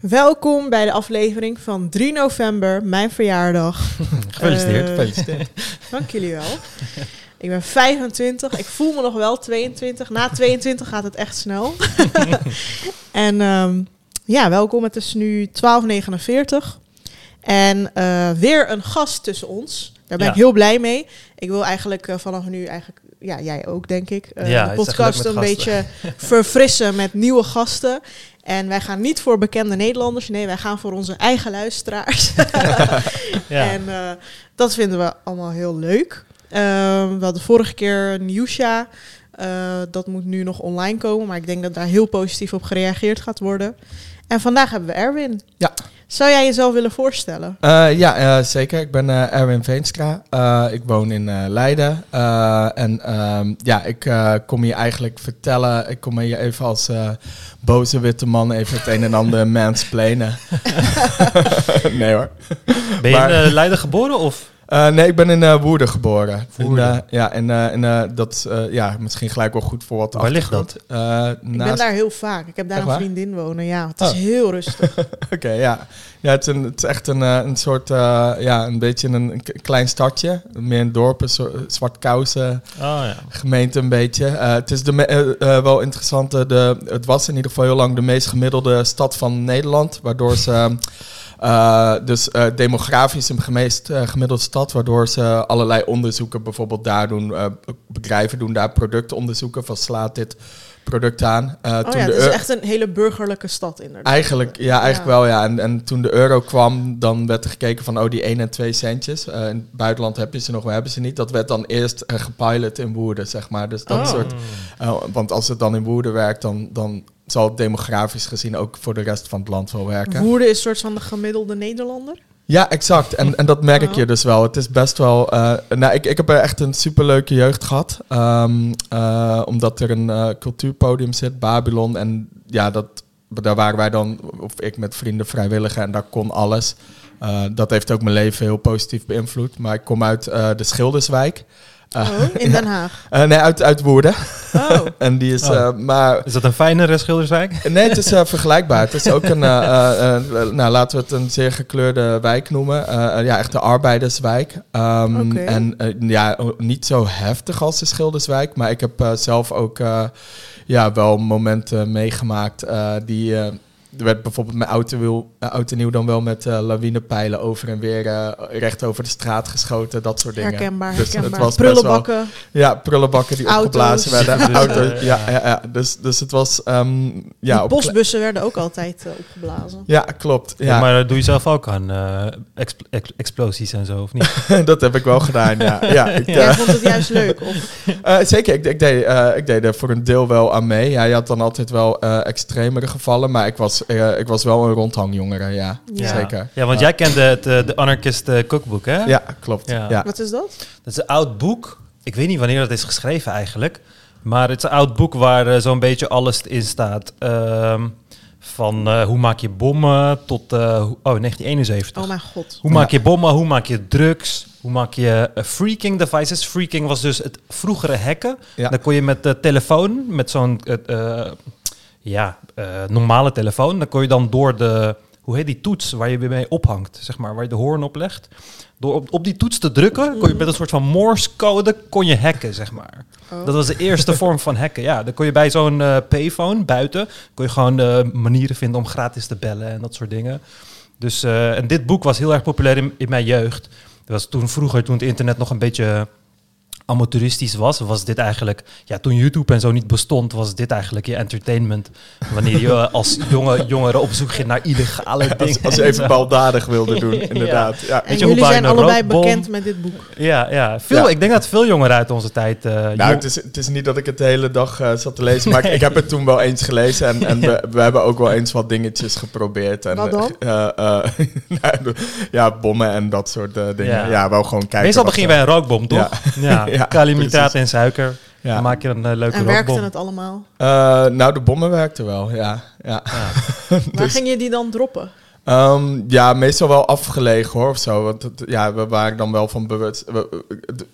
Welkom bij de aflevering van 3 november, mijn verjaardag. Gefeliciteerd, Eh, gefeliciteerd. Dank jullie wel. Ik ben 25. Ik voel me nog wel 22. Na 22 gaat het echt snel. en ehm, ja, welkom. Het is nu 12.49. En eh, weer een gast tussen ons. Daar ben Ja. ik heel blij mee. Ik wil eigenlijk eh, vanaf nu eigenlijk, ja, jij ook denk ik, Ja, de podcast een beetje verfrissen met nieuwe gasten. En wij gaan niet voor bekende Nederlanders. Nee, wij gaan voor onze eigen luisteraars. Ja. En eh, dat vinden we allemaal heel leuk. Ehm, we hadden vorige keer Nieuwsja. Eh, dat moet nu nog online komen. Maar ik denk dat daar heel positief op gereageerd gaat worden. En vandaag hebben we Erwin. Ja. Zou jij jezelf willen voorstellen? Eh, ja, eh, zeker. Ik ben eh, Erwin Veenstra. Eh, ik woon in eh, Leiden. Eh, en ehm, ja, ik eh, kom hier eigenlijk vertellen. Ik kom hier even als eh, boze witte man even het een en ander mansplainen. nee hoor. Ben je maar- in Leiden geboren of? Eh, nee, ik ben in eh, Woerden geboren. Woerden. In, eh, ja, en, eh, en eh, dat is eh, ja, misschien gelijk wel goed voor wat Waar ligt achtergrond. Eh, Ik ben naast daar heel vaak. Ik heb daar Echt een waar? vriendin wonen. Ja, het is Oh. heel rustig. Oké, ja. Ja, het is, een, het is echt een, een soort, eh, ja, een beetje een, klein stadje. Meer een dorp, een soort zwart kousen Oh ja. gemeente een beetje. Eh, het is de me- wel interessant, eh, de, het was in ieder geval heel lang de meest gemiddelde stad van Nederland. Waardoor ze, eh, dus eh, demografisch een meest eh, gemiddelde stad, waardoor ze allerlei onderzoeken bijvoorbeeld daar doen. eh, bedrijven doen daar productonderzoeken van slaat dit product aan. Eh, Oh toen ja, de het is echt een hele burgerlijke stad inderdaad. Eigenlijk, ja, eigenlijk wel, ja. En, en toen de euro kwam, dan werd er gekeken van, oh, die 1 en 2 centjes. Eh, in het buitenland heb je ze nog, we hebben ze niet. Dat werd dan eerst eh, gepilot in Woerden, zeg maar. Dus dat Oh. soort, eh, want als het dan in Woerden werkt, dan, dan zal demografisch gezien ook voor de rest van het land wel werken. Woerden is een soort van de gemiddelde Nederlander. Ja, exact. En, en dat merk Oh. je dus wel. Het is best wel. eh, nou, ik, ik heb echt een superleuke jeugd gehad. Ehm, eh, omdat er een eh, cultuurpodium zit, Babylon. En ja, dat, daar waren wij dan, of ik met vrienden vrijwilliger. En daar kon alles. Dat heeft ook mijn leven heel positief beïnvloed. Maar ik kom uit de Schilderswijk. Eh, Oh, in Den Haag. eh, nee, uit, uit Woerden. Oh, En die is. Oh. eh, maar Is dat een fijnere Schilderswijk? Nee, het is eh, vergelijkbaar. Het is ook een, eh, eh, eh, nou laten we het een zeer gekleurde wijk noemen. Eh, eh, ja, echt de arbeiderswijk. Ehm, Oké. En eh, ja, niet zo heftig als de Schilderswijk. Maar ik heb eh, zelf ook eh, ja, wel momenten meegemaakt eh, die... er werd bijvoorbeeld mijn auto, wil, en nieuw dan wel met eh, lawinepijlen over en weer eh, recht over de straat geschoten. Dat soort dingen. herkenbaar, Dus het was wel- Prullenbakken. Ja, prullenbakken die Auto's. opgeblazen werden. Dus, Auto's, ja, ja, ja. Dus, dus het was... ehm, ja, op postbussen werden ook altijd eh, opgeblazen. Ja, klopt. Ja. Ja, maar dat doe je zelf ook aan eh, expl- ex- explosies en zo, of niet? dat heb ik wel gedaan. Ja, ja, ik, Jij vond het juist leuk. Of, eh, zeker. Ik, ik, deed, eh, ik deed er voor een deel wel aan mee. Ja, je had dan altijd wel eh, extremere gevallen, maar ik was, ik was wel een rondhangjongere. Ja, Ja. zeker. Ja, want jij kende het eh, de Anarchist eh, Cookbook, hè? Ja, klopt. Ja. Ja. wat is dat? Dat is een oud boek. Ik weet niet wanneer dat is geschreven eigenlijk. Maar het is een oud boek waar eh, zo'n beetje alles in staat. Ehm, van eh, hoe maak je bommen tot... eh, oh, 1971. Oh mijn god. Hoe maak je bommen? Hoe maak je drugs? Hoe maak je freaking devices? Freaking was dus het vroegere hacken. Ja. Dan kon je met de telefoon, met zo'n ja, eh, normale telefoon, dan kon je dan door de, hoe heet die toets waar je mee ophangt, zeg maar, waar je de hoorn op legt. Door op, op die toets te drukken, kon je met een soort van Morse code kon je hacken, zeg maar. Oh. Dat was de eerste vorm van hacken. Ja, dan kon je bij zo'n eh, payphone buiten, kon je gewoon eh, manieren vinden om gratis te bellen en dat soort dingen. Dus, en dit boek was heel erg populair in, in mijn jeugd. Dat was toen vroeger, toen het internet nog een beetje amateuristisch was, was dit eigenlijk, ja, toen YouTube en zo niet bestond, was dit eigenlijk je entertainment. Wanneer je eh, als jonge jongeren op zoek ging naar illegale dingen. Als, als je en even baldadig wilde doen, inderdaad. Ja. En Weet je, hoe jullie zijn allebei bekend met dit boek. Ja, ja. Veel, Ja. ik denk dat veel jongeren uit onze tijd... eh, Nou, jong- het is, het is niet dat ik het de hele dag eh, zat te lezen, maar ik, ik heb het toen wel eens gelezen en, en we, we hebben ook wel eens wat dingetjes geprobeerd. En, Wat dan? eh, eh, nou, ja, bommen en dat soort eh, dingen. Ja. Ja. wel gewoon kijken. Meestal wat, begin je eh, bij een rookbom, toch? Ja, Ja, kaliumnitraat en suiker. ja. Dan maak je een eh, leuke En werkte rookbom. het allemaal? Eh, nou, de bommen werkten wel, ja. ja. Ja. Waar Dus- ging je die dan droppen? Ehm, ja, meestal wel afgelegen hoor, of zo. Want het- ja, we waren dan wel van bewust... We,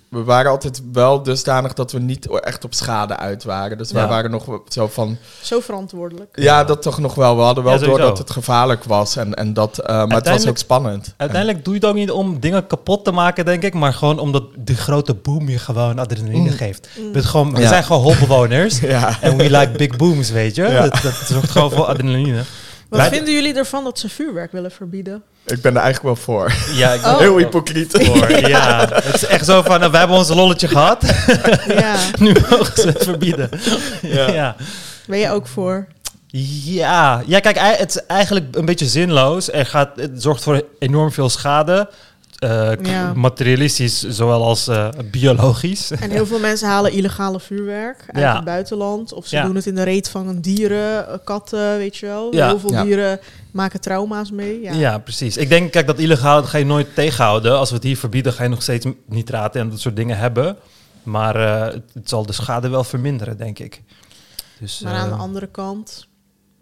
we waren altijd wel dusdanig dat we niet echt op schade uit waren. Dus wij Ja. waren nog zo van... Zo verantwoordelijk. Ja, dat toch nog wel. We hadden wel Ja, door dat het gevaarlijk was. En, en dat, eh, maar het was ook spannend. Uiteindelijk doe je het ook niet om dingen kapot te maken, denk ik. Maar gewoon omdat die grote boom je gewoon adrenaline Mm. geeft. We, zijn gewoon, we Ja. zijn gewoon holbewoners. Ja. En we like big booms, weet je. Ja. Dat, dat zorgt gewoon voor adrenaline. Wat Wij- vinden jullie ervan dat ze vuurwerk willen verbieden? Ik ben er eigenlijk wel voor. Ja, ik ben Oh. Heel hypocriet. voor. Ja, het is echt zo van, nou, wij hebben ons lolletje gehad. ja, nu mogen ze het verbieden. Ja. ja. ben je ook voor? Ja, ja kijk, het is eigenlijk een beetje zinloos. Er gaat, het zorgt voor enorm veel schade. Eh, Ja. Materialistisch, zowel als eh, biologisch. En heel veel mensen halen illegale vuurwerk uit Ja. het buitenland. Of ze Ja. doen het in de reet van een dieren, eh, katten, weet je wel. Ja. Heel veel Ja. dieren maken trauma's mee. Ja. Ja. precies. Ik denk, kijk, dat illegaal dat ga je nooit tegenhouden. Als we het hier verbieden, ga je nog steeds nitraten en dat soort dingen hebben. Maar eh, het, het zal de schade wel verminderen, denk ik. Dus, Maar aan de andere kant,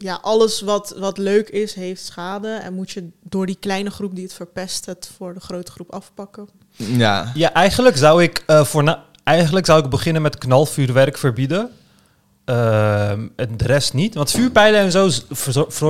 ja, alles wat, wat leuk is, heeft schade. En moet je door die kleine groep die het verpest, het voor de grote groep afpakken. Ja. Ja, eigenlijk zou ik eh voor na- eigenlijk zou ik beginnen met knalvuurwerk verbieden. Ehm, en de rest niet. Want vuurpijlen en zo,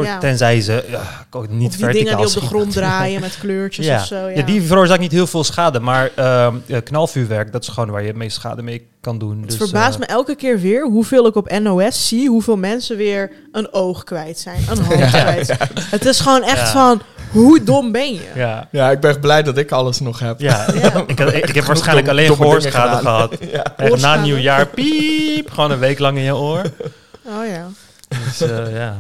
Ja. tenzij ze ja, niet verticaal dingen die op de grond draaien met kleurtjes ja. of zo. Ja. Ja. die veroorzaakt niet heel veel schade. Maar ehm, eh, knalvuurwerk, dat is gewoon waar je het meest schade mee kan doen. het dus, verbaast eh, me elke keer weer hoeveel ik op NOS zie, hoeveel mensen weer een oog kwijt zijn, een hand kwijt. Het is gewoon echt van, hoe dom ben je? Ja, ja, ik ben blij dat ik alles nog heb. ja. Ja. ik, had- ik, ik heb waarschijnlijk alleen gehoorschade gehad. Ja. Echt na nieuwjaar, piep, gewoon een week lang in je oor. Oh ja. Dus eh, ja.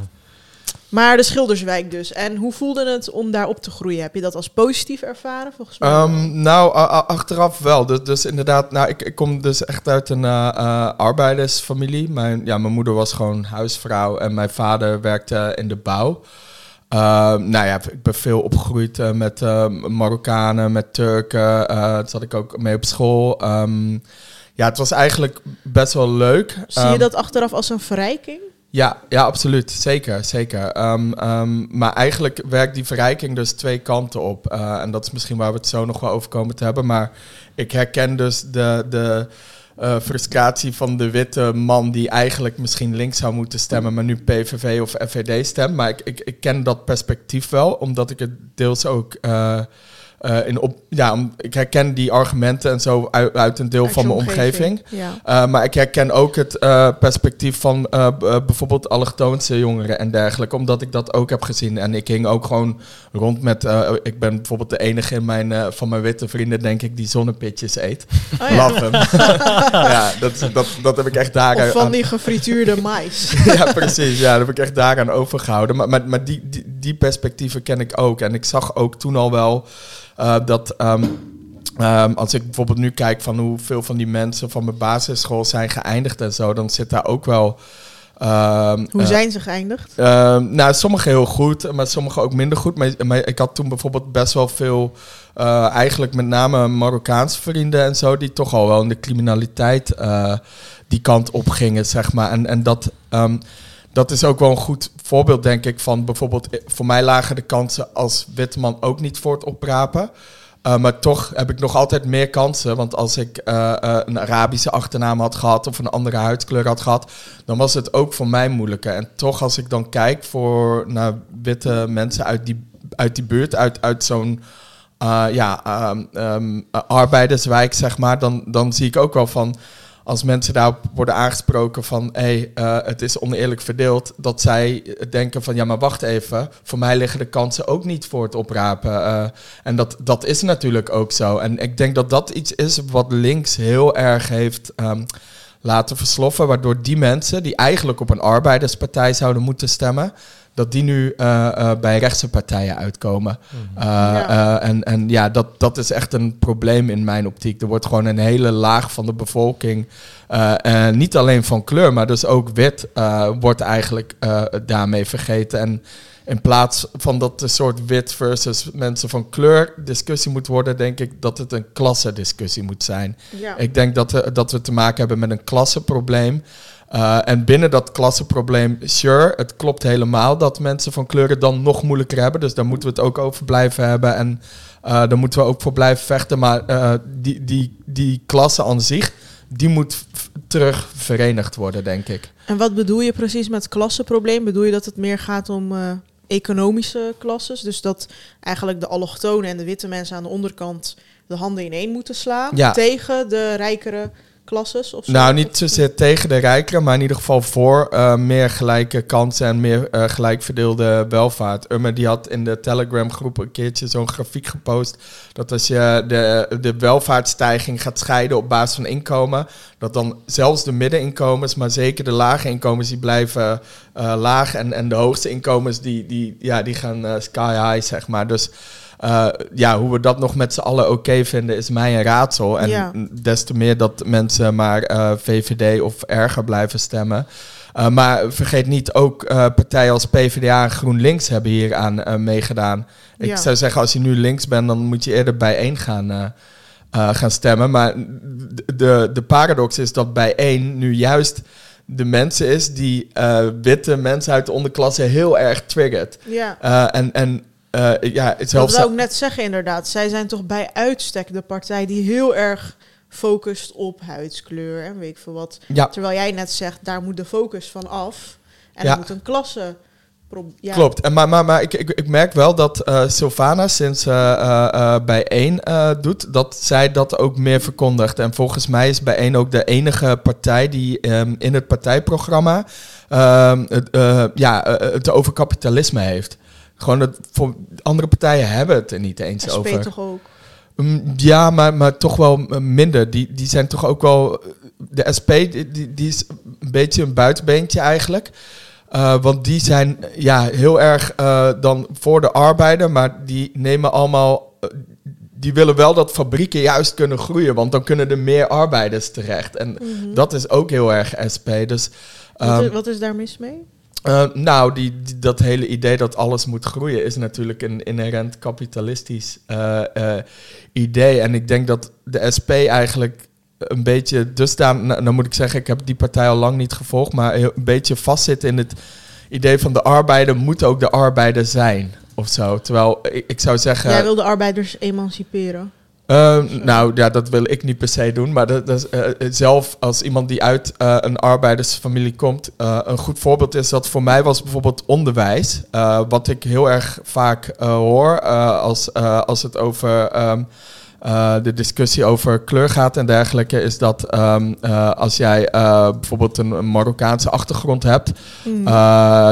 Maar de Schilderswijk dus. En hoe voelde het om daar op te groeien? Heb je dat als positief ervaren volgens mij? Ehm, nou, achteraf wel. Dus, dus inderdaad, nou, ik, ik kom dus echt uit een eh, eh, arbeidersfamilie. Mijn, ja, mijn moeder was gewoon huisvrouw en mijn vader werkte in de bouw. Ehm, nou ja, ik ben veel opgegroeid eh, met eh, Marokkanen, met Turken. eh daar zat ik ook mee op school. Ehm, ja, het was eigenlijk best wel leuk. Zie je Ehm, dat achteraf als een verrijking? ja, ja, absoluut. Zeker, zeker. Maar eigenlijk werkt die verrijking dus twee kanten op. En dat is misschien waar we het zo nog wel over komen te hebben. Maar ik herken dus de, de eh, frustratie van de witte man die eigenlijk misschien links zou moeten stemmen, maar nu PVV of FVD stemt. Maar ik, ik, ik ken dat perspectief wel, omdat ik het deels ook... eh, eh, in op, ja, om- ik herken die argumenten en zo uit, uit een deel Uit van mijn omgeving. Ja. Uh, maar ik herken ook het uh, perspectief van bijvoorbeeld allochtoonse jongeren en dergelijke, omdat ik dat ook heb gezien. En ik ging ook gewoon rond met, ik ben bijvoorbeeld de enige in mijn, van mijn witte vrienden, denk ik, die zonnepitjes eet. Oh, ja. Love hem. ja, dat, dat, dat heb ik echt daar Of van die gefrituurde mais. ja, precies. Ja, dat heb ik echt daaraan overgehouden. Maar, maar, maar die, die, die perspectieven ken ik ook. En ik zag ook toen al wel uh, dat... Um, Um, als ik bijvoorbeeld nu kijk van hoeveel van die mensen van mijn basisschool zijn geëindigd en zo, dan zit daar ook wel. Um, Hoe zijn ze geëindigd? Nou, sommige heel goed, maar sommige ook minder goed. Maar, maar ik had toen bijvoorbeeld best wel veel, uh, eigenlijk met name Marokkaanse vrienden en zo, die toch al wel in de criminaliteit die kant op gingen, zeg maar. En, en dat. Um, dat is ook wel een goed voorbeeld, denk ik, van bijvoorbeeld... Voor mij lagen de kansen als witte man ook niet voor het oprapen. Uh, maar toch heb ik nog altijd meer kansen. Want als ik uh, een Arabische achternaam had gehad of een andere huidskleur had gehad, dan was het ook voor mij moeilijker. En toch, als ik dan kijk voor naar witte mensen uit die, uit die buurt, uit, uit zo'n ja, um, um, arbeiderswijk, zeg maar, dan, dan zie ik ook wel van. Als mensen daarop worden aangesproken van hé, hey, het is oneerlijk verdeeld, dat zij denken van ja, maar wacht even, voor mij liggen de kansen ook niet voor het oprapen. en dat, dat is natuurlijk ook zo. En ik denk dat dat iets is wat links heel erg heeft um, laten versloffen, waardoor die mensen die eigenlijk op een arbeiderspartij zouden moeten stemmen, dat die nu uh, uh, bij rechtse partijen uitkomen. Uh, ja. en, en ja, dat, dat is echt een probleem in mijn optiek. Er wordt gewoon een hele laag van de bevolking, niet alleen van kleur, maar dus ook wit, wordt eigenlijk daarmee vergeten. En in plaats van dat een soort wit versus mensen van kleur discussie moet worden, denk ik dat het een klassendiscussie moet zijn. Ja. Ik denk dat, we, dat we te maken hebben met een klassenprobleem. Uh, en binnen dat klassenprobleem, sure, het klopt helemaal dat mensen van kleur het dan nog moeilijker hebben. Dus daar moeten we het ook over blijven hebben. En uh, daar moeten we ook voor blijven vechten. Maar uh, die, die, die klasse aan zich, die moet terug verenigd worden, denk ik. En wat bedoel je precies met klassenprobleem? Bedoel je dat het meer gaat om economische klasses? Dus dat eigenlijk de allochtonen en de witte mensen aan de onderkant de handen ineen moeten slaan ja. tegen de rijkere Nou, niet zozeer tegen de rijkeren, maar in ieder geval voor uh, meer gelijke kansen en meer uh, gelijk verdeelde welvaart. Urme die had in de Telegram groep een keertje zo'n grafiek gepost dat als je de, de welvaartsstijging gaat scheiden op basis van inkomen, dat dan zelfs de middeninkomens, maar zeker de lage inkomens, die blijven uh, laag en, en de hoogste inkomens die, die, ja, die gaan sky high, zeg maar. Dus uh, ja, hoe we dat nog met z'n allen oké vinden, is mij een raadsel. En ja. des te meer dat mensen maar uh, VVD of erger blijven stemmen. Uh, maar vergeet niet, ook partijen als PvdA en GroenLinks hebben hier aan meegedaan. Ik Ja. zou zeggen, als je nu links bent, dan moet je eerder bij één gaan, gaan stemmen. Maar de, de paradox is dat bij één nu juist de mensen is die witte mensen uit de onderklasse heel erg triggert. Ja. en, en uh, ja, Dat zou ik net zeggen, inderdaad. Zij zijn toch bij uitstek de partij die heel erg focust op huidskleur en weet ik veel wat. Ja. Terwijl jij net zegt, daar moet de focus van af. En Ja. er moet een klasse... Ja. Klopt. En maar maar, maar ik, ik, ik merk wel dat eh Sylvana sinds eh eh, eh, bij 1 doet, dat zij dat ook meer verkondigt. En volgens mij is bij 1 ook de enige partij die ehm, in het partijprogramma ehm, het, eh, ja, eh, het over kapitalisme heeft. Gewoon dat voor andere partijen hebben het er niet eens SP over. toch ook. Mm, Ja, maar, maar toch wel eh, minder. Die, die zijn toch ook wel. De SP die, die, is een beetje een buitenbeentje eigenlijk. Uh, want die zijn ja, heel erg uh, dan voor de arbeider, maar die nemen allemaal. Uh, die willen wel dat fabrieken juist kunnen groeien, want dan kunnen er meer arbeiders terecht. En Mhm. dat is ook heel erg SP. Dus, wat, is, wat is daar mis mee? Uh, nou, die, dat hele idee dat alles moet groeien is natuurlijk een inherent kapitalistisch uh, uh, idee. En ik denk dat de SP eigenlijk een beetje dusdanig, nou, nou moet ik zeggen, ik heb die partij al lang niet gevolgd, maar een beetje vastzit in het idee van de arbeider moet ook de arbeider zijn. Of zo. Terwijl ik, ik zou zeggen. Jij wil de arbeiders emanciperen. Uh, nou ja, dat wil ik niet per se doen. Maar dat, dat is, uh, zelf als iemand die uit uh, een arbeidersfamilie komt, een goed voorbeeld is dat voor mij was bijvoorbeeld onderwijs. Wat ik heel erg vaak hoor als, als het over um, uh, de discussie over kleur gaat en dergelijke, is dat um, uh, als jij uh, bijvoorbeeld een, een Marokkaanse achtergrond hebt, Mm.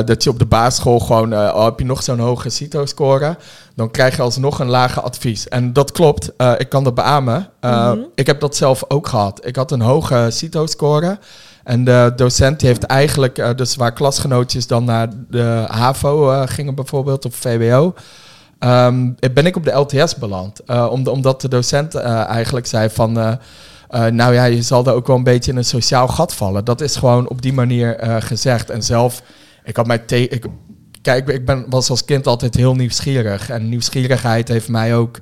dat je op de basisschool gewoon, oh, heb je nog zo'n hoge CITO-score, dan krijg je alsnog een lager advies. En dat klopt, ik kan dat beamen. Mhm. Ik heb dat zelf ook gehad. Ik had een hoge CITO-score. En de docent heeft eigenlijk, dus waar klasgenootjes dan naar de HAVO gingen bijvoorbeeld, of VWO, um, ben ik op de LTS beland. Om, omdat de docent uh, eigenlijk zei van... Uh, uh, nou ja, je zal er ook wel een beetje in een sociaal gat vallen. Dat is gewoon op die manier uh, gezegd. En zelf, ik had mij ik, Kijk, ik ben, was als kind altijd heel nieuwsgierig. En nieuwsgierigheid heeft mij ook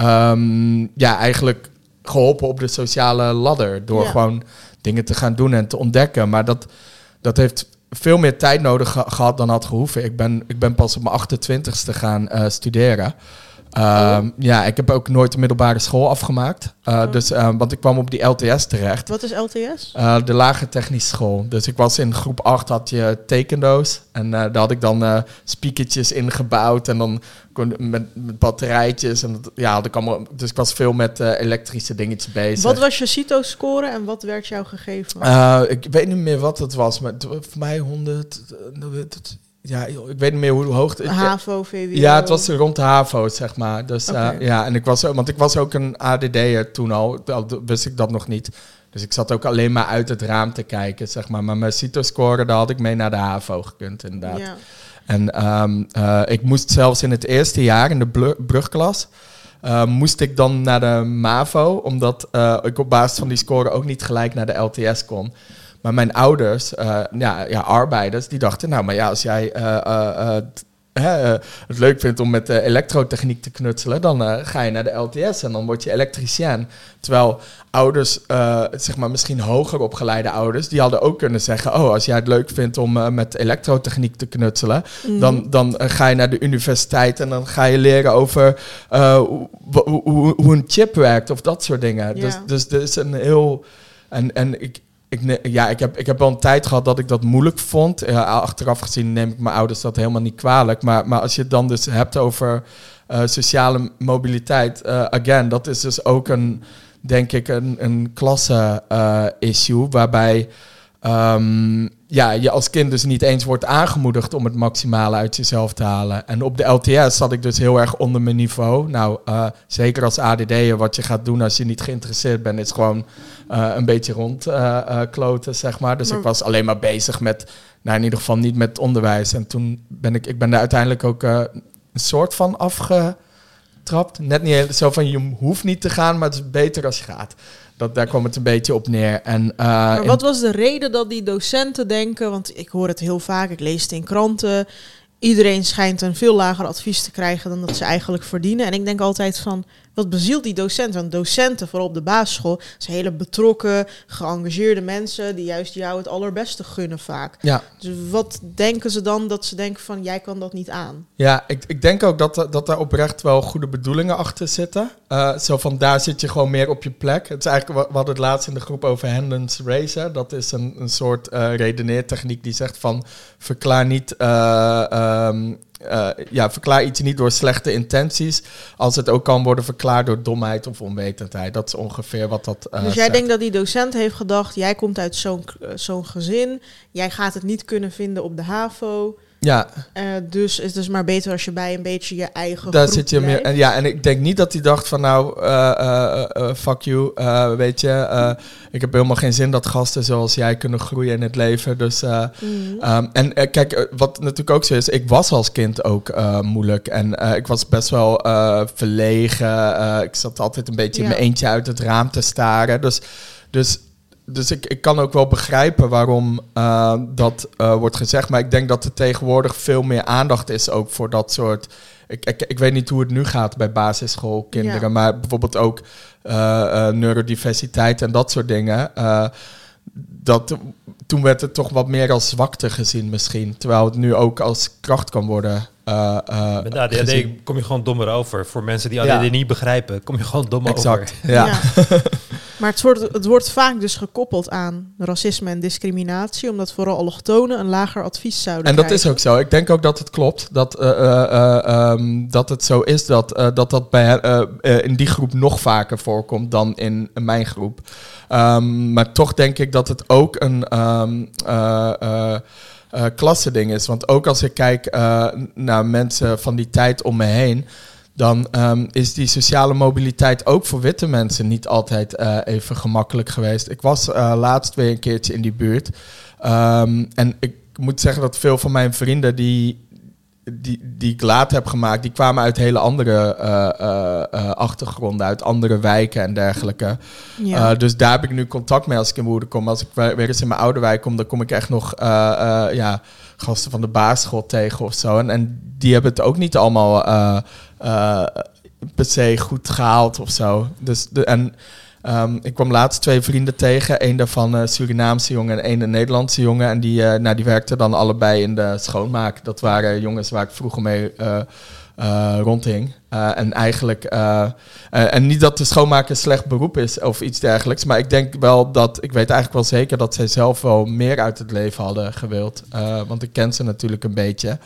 um, ja, eigenlijk geholpen op de sociale ladder. Door Ja. gewoon dingen te gaan doen en te ontdekken. Maar dat, dat heeft veel meer tijd nodig ge- gehad dan had gehoeven. Ik ben, ik ben pas op mijn 28ste gaan uh, studeren. Um, Ja, ik heb ook nooit de middelbare school afgemaakt. Uh, Oh. dus, uh, want ik kwam op die LTS terecht. Wat is LTS? Uh, de lagere technische school. Dus ik was in groep 8 had je tekendoos. En uh, daar had ik dan uh, speakertjes ingebouwd. En dan kon, met, met batterijtjes. En dat, ja, had ik allemaal, dus ik was veel met elektrische dingetjes bezig. Wat was je CITO-score en wat werd jou gegeven? Ik weet niet meer wat het was. Maar het, voor mij 100... ja, joh, ik weet niet meer hoe hoog het HAVO, VWO. Ja, het was rond de HAVO, zeg maar. Dus uh, ja, en ik was, want ik was ook een ADD'er toen al, al wist ik dat nog niet. Dus ik zat ook alleen maar uit het raam te kijken, zeg maar. Maar mijn CITO-score, daar had ik mee naar de HAVO gekund, inderdaad. Ja. En um, uh, ik moest zelfs in het eerste jaar, in de brugklas, uh, moest ik dan naar de MAVO, omdat ik op basis van die score ook niet gelijk naar de LTS kon. Maar mijn ouders, uh, ja, ja, arbeiders, die dachten, nou, maar ja, als jij uh, uh, hè, eh, het leuk vindt om met elektrotechniek te knutselen, dan ga je naar de LTS en dan word je elektricien. Terwijl ouders, zeg maar misschien hoger opgeleide ouders, die hadden ook kunnen zeggen: Oh, als jij het leuk vindt om met elektrotechniek te knutselen, Mhm. dan, dan ga je naar de universiteit en dan ga je leren over hoe, hoe, hoe, een chip werkt of dat soort dingen. Ja. Dus, dus er is een heel. En, en ik, ik, ja, ik, heb, ik heb wel een tijd gehad dat ik dat moeilijk vond. Achteraf gezien neem ik mijn ouders dat helemaal niet kwalijk. Maar, maar als je het dan dus hebt over eh, sociale mobiliteit, eh, again, dat is dus ook een, denk ik, een, een klasse-issue. waarbij ehm, ja, je als kind dus niet eens wordt aangemoedigd om het maximale uit jezelf te halen. En op de LTS zat ik dus heel erg onder mijn niveau. Nou, eh, zeker als ADD'er, wat je gaat doen als je niet geïnteresseerd bent, is gewoon eh, een beetje rondkloten, zeg maar. Dus Maar- ik was alleen maar bezig met, nou in ieder geval niet met onderwijs. En toen ben ik, ik ben daar uiteindelijk ook eh, een soort van afgetrapt. Net niet heel- zo van, je hoeft niet te gaan, maar het is beter als je gaat. Dat, daar kwam het een beetje op neer. En, eh, Maar wat was de reden dat die docenten denken, want ik hoor het heel vaak, ik lees het in kranten, iedereen schijnt een veel lager advies te krijgen dan dat ze eigenlijk verdienen. En ik denk altijd van, wat bezielt die docenten? Want docenten, vooral op de basisschool, zijn hele betrokken, geëngageerde mensen die juist jou het allerbeste gunnen vaak. ja. Dus wat denken ze dan dat ze denken van, jij kan dat niet aan? Ja, ik, ik denk ook dat, dat daar oprecht wel goede bedoelingen achter zitten. Eh, zo van daar zit je gewoon meer op je plek. Het is eigenlijk, wat- we hadden het laatst in de groep over Hendon's Racer. Dat is een, een soort eh redeneertechniek die zegt van verklaar niet. eh, ehm, eh, ja, verklaar iets niet door slechte intenties. Als het ook kan worden verklaard door domheid of onwetendheid. Dat is ongeveer wat dat. eh, dus jij zegt. denkt dat die docent heeft gedacht, jij komt uit zo'n eh, zo'n gezin, jij gaat het niet kunnen vinden op de HAVO. Ja, Eh, dus het is maar beter als je bij een beetje je eigen Daar zit je meer. En ja, en ik denk niet dat hij dacht van nou, eh, eh, fuck you, weet je, ik heb helemaal geen zin dat gasten zoals jij kunnen groeien in het leven. Dus, Mhm. ehm, en kijk, wat natuurlijk ook zo is, ik was als kind ook moeilijk en ik was best wel verlegen. ik zat altijd een beetje in mijn eentje uit het raam te staren. Dus, dus dus ik, ik kan ook wel begrijpen waarom eh, dat eh, wordt gezegd. Maar ik denk dat er tegenwoordig veel meer aandacht is ook voor dat soort. Ik, ik, ik weet niet hoe het nu gaat bij basisschoolkinderen. Ja. Maar bijvoorbeeld ook eh, eh, neurodiversiteit en dat soort dingen. eh, dat, toen werd het toch wat meer als zwakte gezien misschien. Terwijl het nu ook als kracht kan worden eh, eh, Met ADHD gezien. kom je gewoon dommer over. Voor mensen die Ja. ADHD niet begrijpen, kom je gewoon dom Exact, over. ja. maar het wordt, het wordt vaak dus gekoppeld aan racisme en discriminatie, omdat vooral allochtonen een lager advies zouden En dat krijgen. is ook zo. Ik denk ook dat het klopt. Dat, eh, eh, eh, ehm, dat het zo is dat dat, dat bij, in die groep nog vaker voorkomt dan in, mijn groep. Ehm, maar toch denk ik dat het ook een ehm eh, eh, eh, klassending is. Want ook als ik kijk naar mensen van die tijd om me heen. Dan ehm, is die sociale mobiliteit ook voor witte mensen niet altijd eh, even gemakkelijk geweest. Ik was eh, laatst weer een keertje in die buurt. Ehm, en ik moet zeggen dat veel van mijn vrienden die, die, die ik later heb gemaakt, die kwamen uit hele andere eh, achtergronden, uit andere wijken en dergelijke. Ja. Dus daar heb ik nu contact mee als ik in Woerden kom. Als ik weer eens in mijn oude wijk kom, dan kom ik echt nog ja, gasten van de basisschool tegen of zo. En, en die hebben het ook niet allemaal per se goed gehaald of zo. Dus de, en ehm, ik kwam laatst twee vrienden tegen. Eén daarvan een Surinaamse jongen en één een Nederlandse jongen. En die, eh, nou, die werkten dan allebei in de schoonmaak. Dat waren jongens waar ik vroeger mee eh, eh, rondhing. Eh, en eigenlijk, eh, eh, en niet dat de schoonmaker een slecht beroep is of iets dergelijks. Maar ik denk wel dat, ik weet eigenlijk wel zeker dat zij zelf wel meer uit het leven hadden gewild. Eh, want ik ken ze natuurlijk een beetje.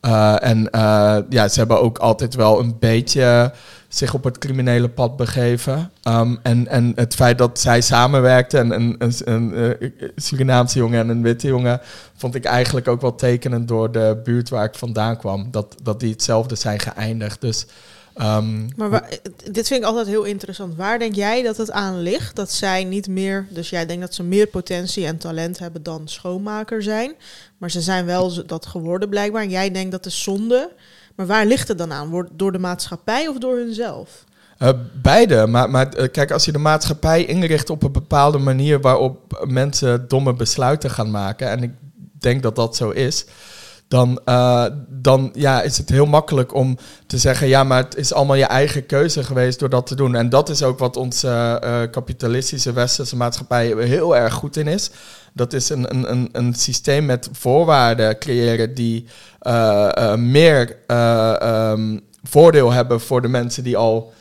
Eh, en eh, ja, ze hebben ook altijd wel een beetje zich op het criminele pad begeven. Um, en, en het feit dat zij samenwerkten, en een, een, een, een Surinaamse jongen en een witte jongen, vond ik eigenlijk ook wel tekenend door de buurt waar ik vandaan kwam. Dat, dat die hetzelfde zijn geëindigd. Dus um, maar waar, dit vind ik altijd heel interessant. Waar denk jij dat het aan ligt? Dat zij niet meer, dus jij denkt dat ze meer potentie en talent hebben dan schoonmaker zijn. Maar ze zijn wel dat geworden blijkbaar. En jij denkt dat is zonde. Maar waar ligt het dan aan? Door de maatschappij of door hunzelf? Uh, beide, maar, maar uh, kijk, als je de maatschappij inricht op een bepaalde manier waarop mensen domme besluiten gaan maken, en ik denk dat dat zo is, dan, eh, dan ja, is het heel makkelijk om te zeggen: ja, maar het is allemaal je eigen keuze geweest door dat te doen. En dat is ook wat onze eh, kapitalistische westerse maatschappij heel erg goed in is. Dat is een, een, een, een systeem met voorwaarden creëren die eh, meer eh, ehm, voordeel hebben voor de mensen die al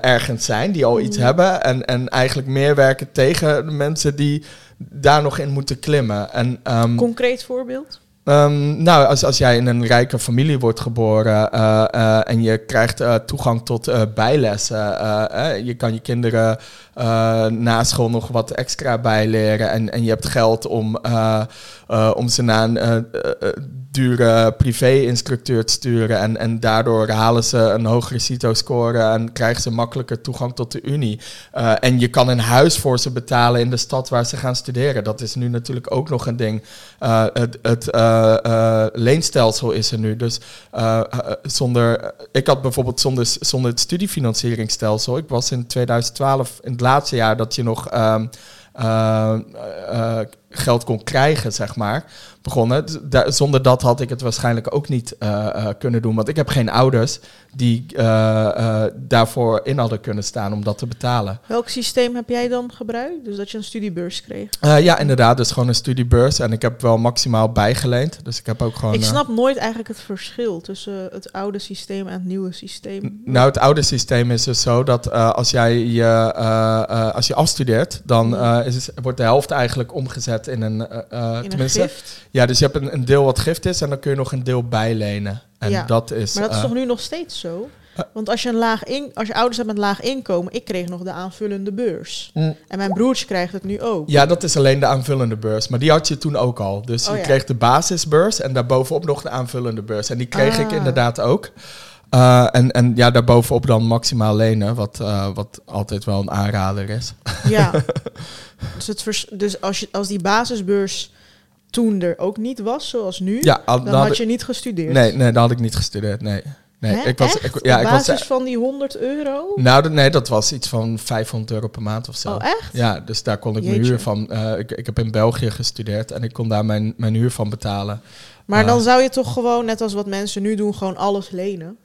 ergens zijn, die al iets Mhm. hebben. En, en eigenlijk meer werken tegen de mensen die daar nog in moeten klimmen. En, ehm, Concreet voorbeeld? Ehm, nou, als, als jij in een rijke familie wordt geboren eh, eh, en je krijgt eh, toegang tot bijlessen, eh, je kan je kinderen na school nog wat extra bijleren en, en je hebt geld om, eh, om ze naar een eh, eh, dure privé-instructeur te sturen en, en daardoor halen ze een hogere CITO-score en krijgen ze makkelijker toegang tot de Unie. En je kan een huis voor ze betalen in de stad waar ze gaan studeren. Dat is nu natuurlijk ook nog een ding. Het het leenstelsel is er nu. Dus zonder. Ik had bijvoorbeeld zonder, zonder het studiefinancieringsstelsel. Ik was in 2012, in het laatste jaar dat je nog. Um, geld kon krijgen, zeg maar, begonnen. Zonder dat had ik het waarschijnlijk ook niet kunnen doen. Want ik heb geen ouders die uh, daarvoor in hadden kunnen staan om dat te betalen. Welk systeem heb jij dan gebruikt? Dus dat je een studiebeurs kreeg? Ja, inderdaad. Dus gewoon een studiebeurs. En ik heb wel maximaal bijgeleend. Dus ik heb ook gewoon... Ik snap nooit eigenlijk het verschil tussen het oude systeem en het nieuwe systeem. Nou, het oude systeem is dus zo dat als jij je, als je afstudeert, dan is, wordt de helft eigenlijk omgezet in een... in tenminste, een gift? Ja, dus je hebt een, een, deel wat gift is en dan kun je nog een deel bijlenen. En ja, dat is... Maar dat is toch nu nog steeds zo? Want als je, een laag in, als je ouders hebt met laag inkomen, ik kreeg nog de aanvullende beurs. Mm. En mijn broertje krijgt het nu ook. Ja, dat is alleen de aanvullende beurs. Maar die had je toen ook al. Dus oh, je ja. kreeg de basisbeurs en daarbovenop nog de aanvullende beurs. En die kreeg ah. ik inderdaad ook. Uh, en, en ja, daarbovenop dan maximaal lenen, wat, uh, wat altijd wel een aanrader is. Ja, dus, het dus als, je, als die basisbeurs toen er ook niet was, zoals nu, ja, al, dan, had je niet gestudeerd. Nee, nee, dan had ik niet gestudeerd, nee. Nee, Hè? ik was, echt? ik, ja, Op ik basis was, van die 100 euro? Nou, dat, nee, dat was iets van 500 euro per maand of zo. Oh, echt? Ja, dus daar kon ik Jeetje. mijn huur van... Uh, ik, ik heb in België gestudeerd en ik kon daar mijn, mijn huur van betalen. Maar Uh, dan zou je toch gewoon, net als wat mensen nu doen, gewoon alles lenen?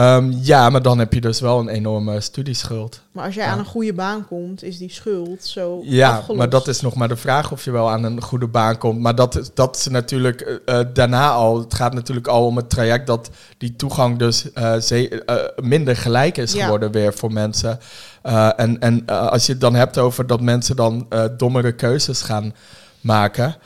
Um, ja, maar dan heb je dus wel een enorme studieschuld. Maar als jij ja. aan een goede baan komt, is die schuld zo Ja, afgelost. maar dat is nog maar de vraag of je wel aan een goede baan komt. Maar dat, dat is natuurlijk uh, daarna al. Het gaat natuurlijk al om het traject dat die toegang dus eh, ze- eh, minder gelijk is Ja. geworden weer voor mensen. Eh, en en eh, als je het dan hebt over dat mensen dan eh, dommere keuzes gaan maken.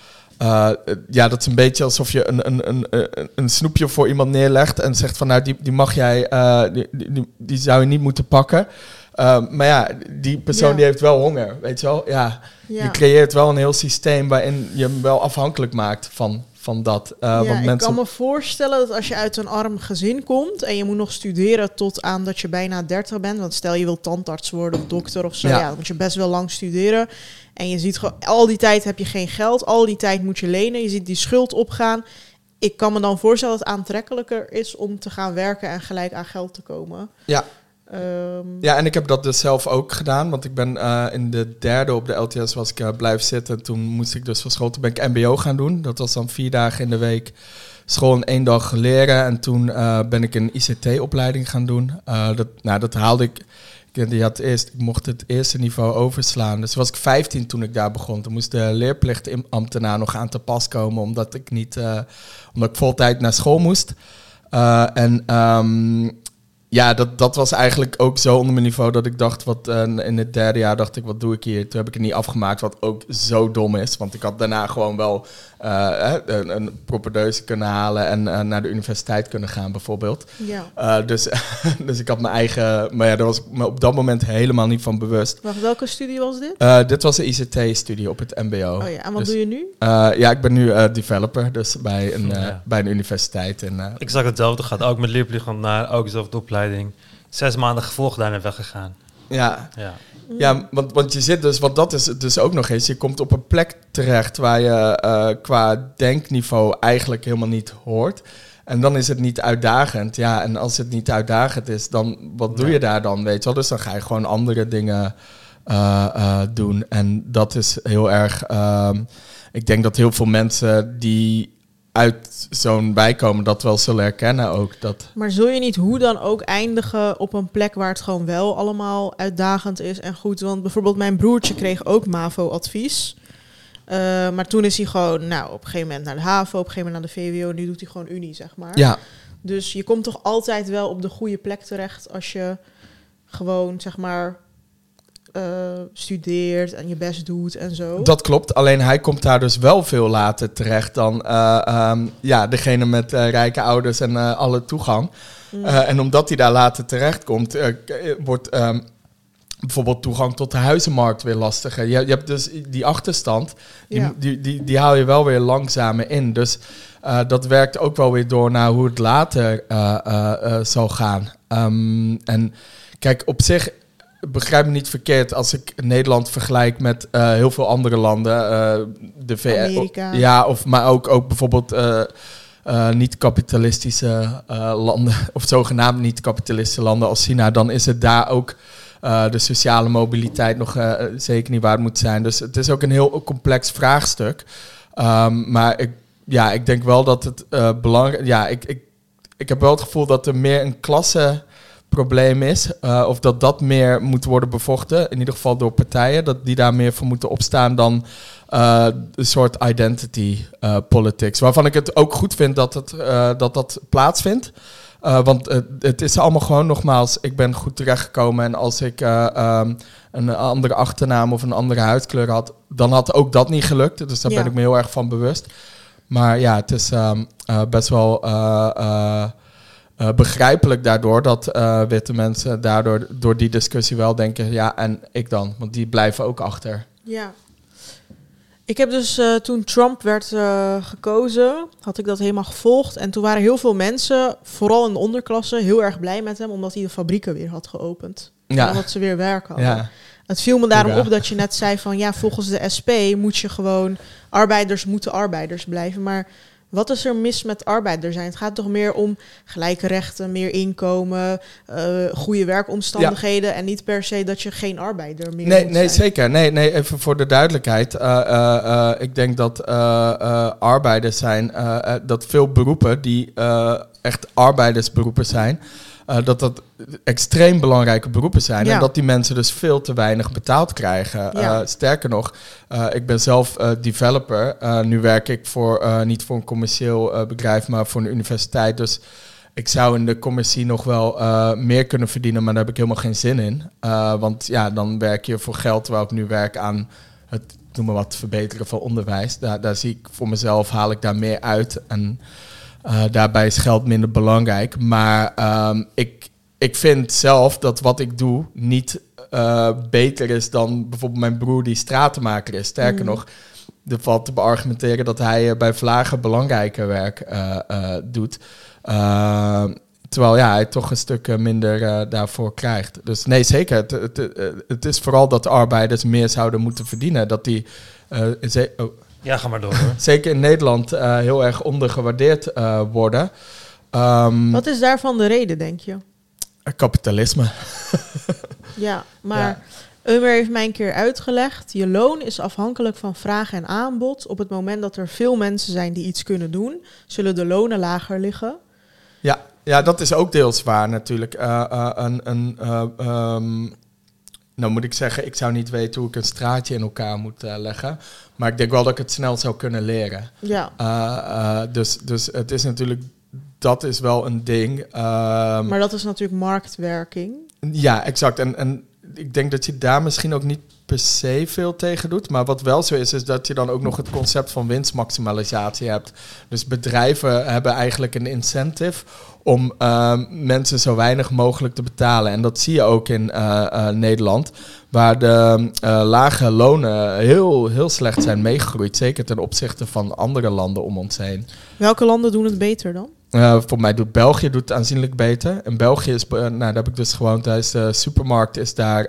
Eh, ja, dat is een beetje alsof je een, een, een, een, snoepje voor iemand neerlegt en zegt van nou, die, die mag jij, eh, die, die, zou je niet moeten pakken. Eh, maar ja, die persoon Ja. die heeft wel honger, weet je wel? Ja, Ja. je creëert wel een heel systeem waarin je hem wel afhankelijk maakt van, van dat. Eh, ja, want ik mensen, kan me voorstellen dat als je uit een arm gezin komt en je moet nog studeren tot aan dat je bijna 30 bent, want stel je wil tandarts worden of dokter of zo, Ja. ja. dan moet je best wel lang studeren. En je ziet gewoon, al die tijd heb je geen geld, al die tijd moet je lenen, je ziet die schuld opgaan. Ik kan me dan voorstellen dat het aantrekkelijker is om te gaan werken en gelijk aan geld te komen. Ja. Ehm, Ja, en ik heb dat dus zelf ook gedaan. Want ik ben eh, in de derde op de LTS was ik uh, blijven zitten. Toen moest ik dus van school, toen ben ik mbo gaan doen. Dat was dan vier dagen in de week school en één dag leren. En toen uh, ben ik een ICT-opleiding gaan doen. Dat, nou, dat haalde ik... Ik, die had eerst, ik mocht het eerste niveau overslaan. Dus was ik 15 toen ik daar begon. Toen moest de leerplichtambtenaar nog aan te pas komen. Omdat ik niet... Omdat ik voltijd naar school moest. En... Um, ja, dat, dat was eigenlijk ook zo onder mijn niveau dat ik dacht, wat uh, in het derde jaar dacht ik, wat doe ik hier? Toen heb ik het niet afgemaakt, wat ook zo dom is. Want ik had daarna gewoon wel uh, een, een propedeuse kunnen halen en uh, naar de universiteit kunnen gaan, bijvoorbeeld. Ja. Uh, dus, dus ik had mijn eigen, maar ja, daar was ik me op dat moment helemaal niet van bewust. Wacht, welke studie was dit? Uh, dit was een ICT-studie op het MBO. Oh ja, en wat dus, doe je nu? ja, ik ben nu developer, dus bij een, ja. bij een universiteit. En, ik zag hetzelfde, gaat ook met leerplicht naar ook dezelfde opleiding. Zes maanden gevolgd daarna weggegaan. Ja. Ja. Ja, want, want je zit dus, wat dat is dus ook nog eens, je komt op een plek terecht waar je uh, qua denkniveau eigenlijk helemaal niet hoort. En dan is het niet uitdagend. Ja, en als het niet uitdagend is, dan wat doe je daar dan, weet je wel? Dus dan ga je gewoon andere dingen uh, uh, doen. En dat is heel erg, ik denk dat heel veel mensen die uit zo'n wijk komen dat wel zullen herkennen ook. Dat, Maar zul je niet hoe dan ook eindigen op een plek waar het gewoon wel allemaal uitdagend is en goed? Want bijvoorbeeld mijn broertje kreeg ook MAVO-advies. Eh, maar toen is hij gewoon, nou, op een gegeven moment naar de HAVO, op een gegeven moment naar de VWO. Nu doet hij gewoon Unie, zeg maar. ja, Dus je komt toch altijd wel op de goede plek terecht als je gewoon, zeg maar, eh, studeert en je best doet en zo. dat klopt. Alleen hij komt daar dus wel veel later terecht dan eh, ehm, ja, degene met eh, rijke ouders en alle toegang. Mm. En omdat hij daar later terecht komt, wordt ehm, bijvoorbeeld toegang tot de huizenmarkt weer lastiger. Je, je hebt dus die achterstand, die, Ja. die, die, die haal je wel weer langzamer in. Dus dat werkt ook wel weer door naar hoe het later zal gaan. Ehm, en kijk, op zich begrijp me niet verkeerd als ik Nederland vergelijk met eh, heel veel andere landen. eh, de VS. Amerika. Ja, of, maar ook, ook bijvoorbeeld eh, niet-kapitalistische landen, of zogenaamd niet-kapitalistische landen als China, dan is het daar ook de sociale mobiliteit nog zeker niet waar het moet zijn. Dus het is ook een heel complex vraagstuk. Ehm, maar ik, ja, ik denk wel dat het belangrijk... Ja, ik, ik, ik heb wel het gevoel dat er meer een klassenprobleem is. eh, of dat dat meer moet worden bevochten. In ieder geval door partijen. Dat die daar meer voor moeten opstaan dan eh, een soort identity eh, politics. Waarvan ik het ook goed vind dat het, dat, dat plaatsvindt. Want het, het is allemaal gewoon nogmaals, ik ben goed terechtgekomen. En als ik eh, ehm, een andere achternaam of een andere huidkleur had, dan had ook dat niet gelukt. Dus daar Ja. ben ik me heel erg van bewust. Maar ja, het is ehm, eh, best wel eh, begrijpelijk daardoor dat eh, witte mensen daardoor door die discussie wel denken, ja, en ik dan? Want die blijven ook achter. Ja. Ik heb dus eh, toen Trump werd gekozen, had ik dat helemaal gevolgd. En toen waren heel veel mensen, vooral in de onderklasse, heel erg blij met hem, omdat hij de fabrieken weer had geopend. En Ja, omdat ze weer werk hadden. ja. Het viel me daarom op dat je net zei van ja, volgens de SP moet je gewoon arbeiders moeten arbeiders blijven. Maar wat is er mis met arbeider zijn? Het gaat toch meer om gelijke rechten, meer inkomen, eh, goede werkomstandigheden en niet per se dat je geen arbeider meer Nee, moet nee zeker. Nee, nee, even voor de duidelijkheid. Eh, eh, ik denk dat arbeiders zijn, dat veel beroepen die echt arbeidersberoepen zijn, eh, dat dat extreem belangrijke beroepen zijn. Ja. En dat die mensen dus veel te weinig betaald krijgen. Ja. Eh, sterker nog, eh, ik ben zelf developer. Nu werk ik voor, niet voor een commercieel bedrijf, maar voor een universiteit. Dus ik zou in de commercie nog wel meer kunnen verdienen, maar daar heb ik helemaal geen zin in. Want ja, dan werk je voor geld, terwijl ik nu werk aan het noem maar wat verbeteren van onderwijs. Daar, daar zie ik voor mezelf, haal ik daar meer uit. En eh, daarbij is geld minder belangrijk. Maar ehm, ik, ik vind zelf dat wat ik doe niet eh, beter is dan bijvoorbeeld mijn broer die stratenmaker is. Sterker Mm. nog, er valt te beargumenteren dat hij eh, bij Vlagen belangrijker werk doet. Eh, terwijl ja, hij toch een stuk minder daarvoor krijgt. Dus nee, zeker. Het, het, is vooral dat de arbeiders meer zouden moeten verdienen. Dat die, oh, Ja, ga maar door hoor. zeker in Nederland, eh, heel erg ondergewaardeerd eh, worden. Ehm, Wat is daarvan de reden, denk je? kapitalisme. Ja, maar Ja. Umer heeft mij een keer uitgelegd. Je loon is afhankelijk van vraag en aanbod. Op het moment dat er veel mensen zijn die iets kunnen doen, zullen de lonen lager liggen. Ja, ja, dat is ook deels waar natuurlijk. Eh, eh, een, een, eh, ehm, nou moet ik zeggen, ik zou niet weten hoe ik een straatje in elkaar moet eh, leggen. Maar ik denk wel dat ik het snel zou kunnen leren. Ja, Eh, eh, dus, dus het is natuurlijk, dat is wel een ding. Ehm, maar dat is natuurlijk marktwerking. Ja, exact. En, en ik denk dat je daar misschien ook niet per se veel tegen doet. Maar wat wel zo is, is dat je dan ook nog het concept van winstmaximalisatie hebt. Dus bedrijven hebben eigenlijk een incentive om ehm, mensen zo weinig mogelijk te betalen. En dat zie je ook in eh, eh, Nederland, waar de eh, lage lonen heel, heel slecht zijn meegegroeid. Zeker ten opzichte van andere landen om ons heen. Welke landen doen het beter dan? Voor mij doet België doet het aanzienlijk beter. In België is, nou, daar heb ik dus gewoond. Thuis de supermarkt is daar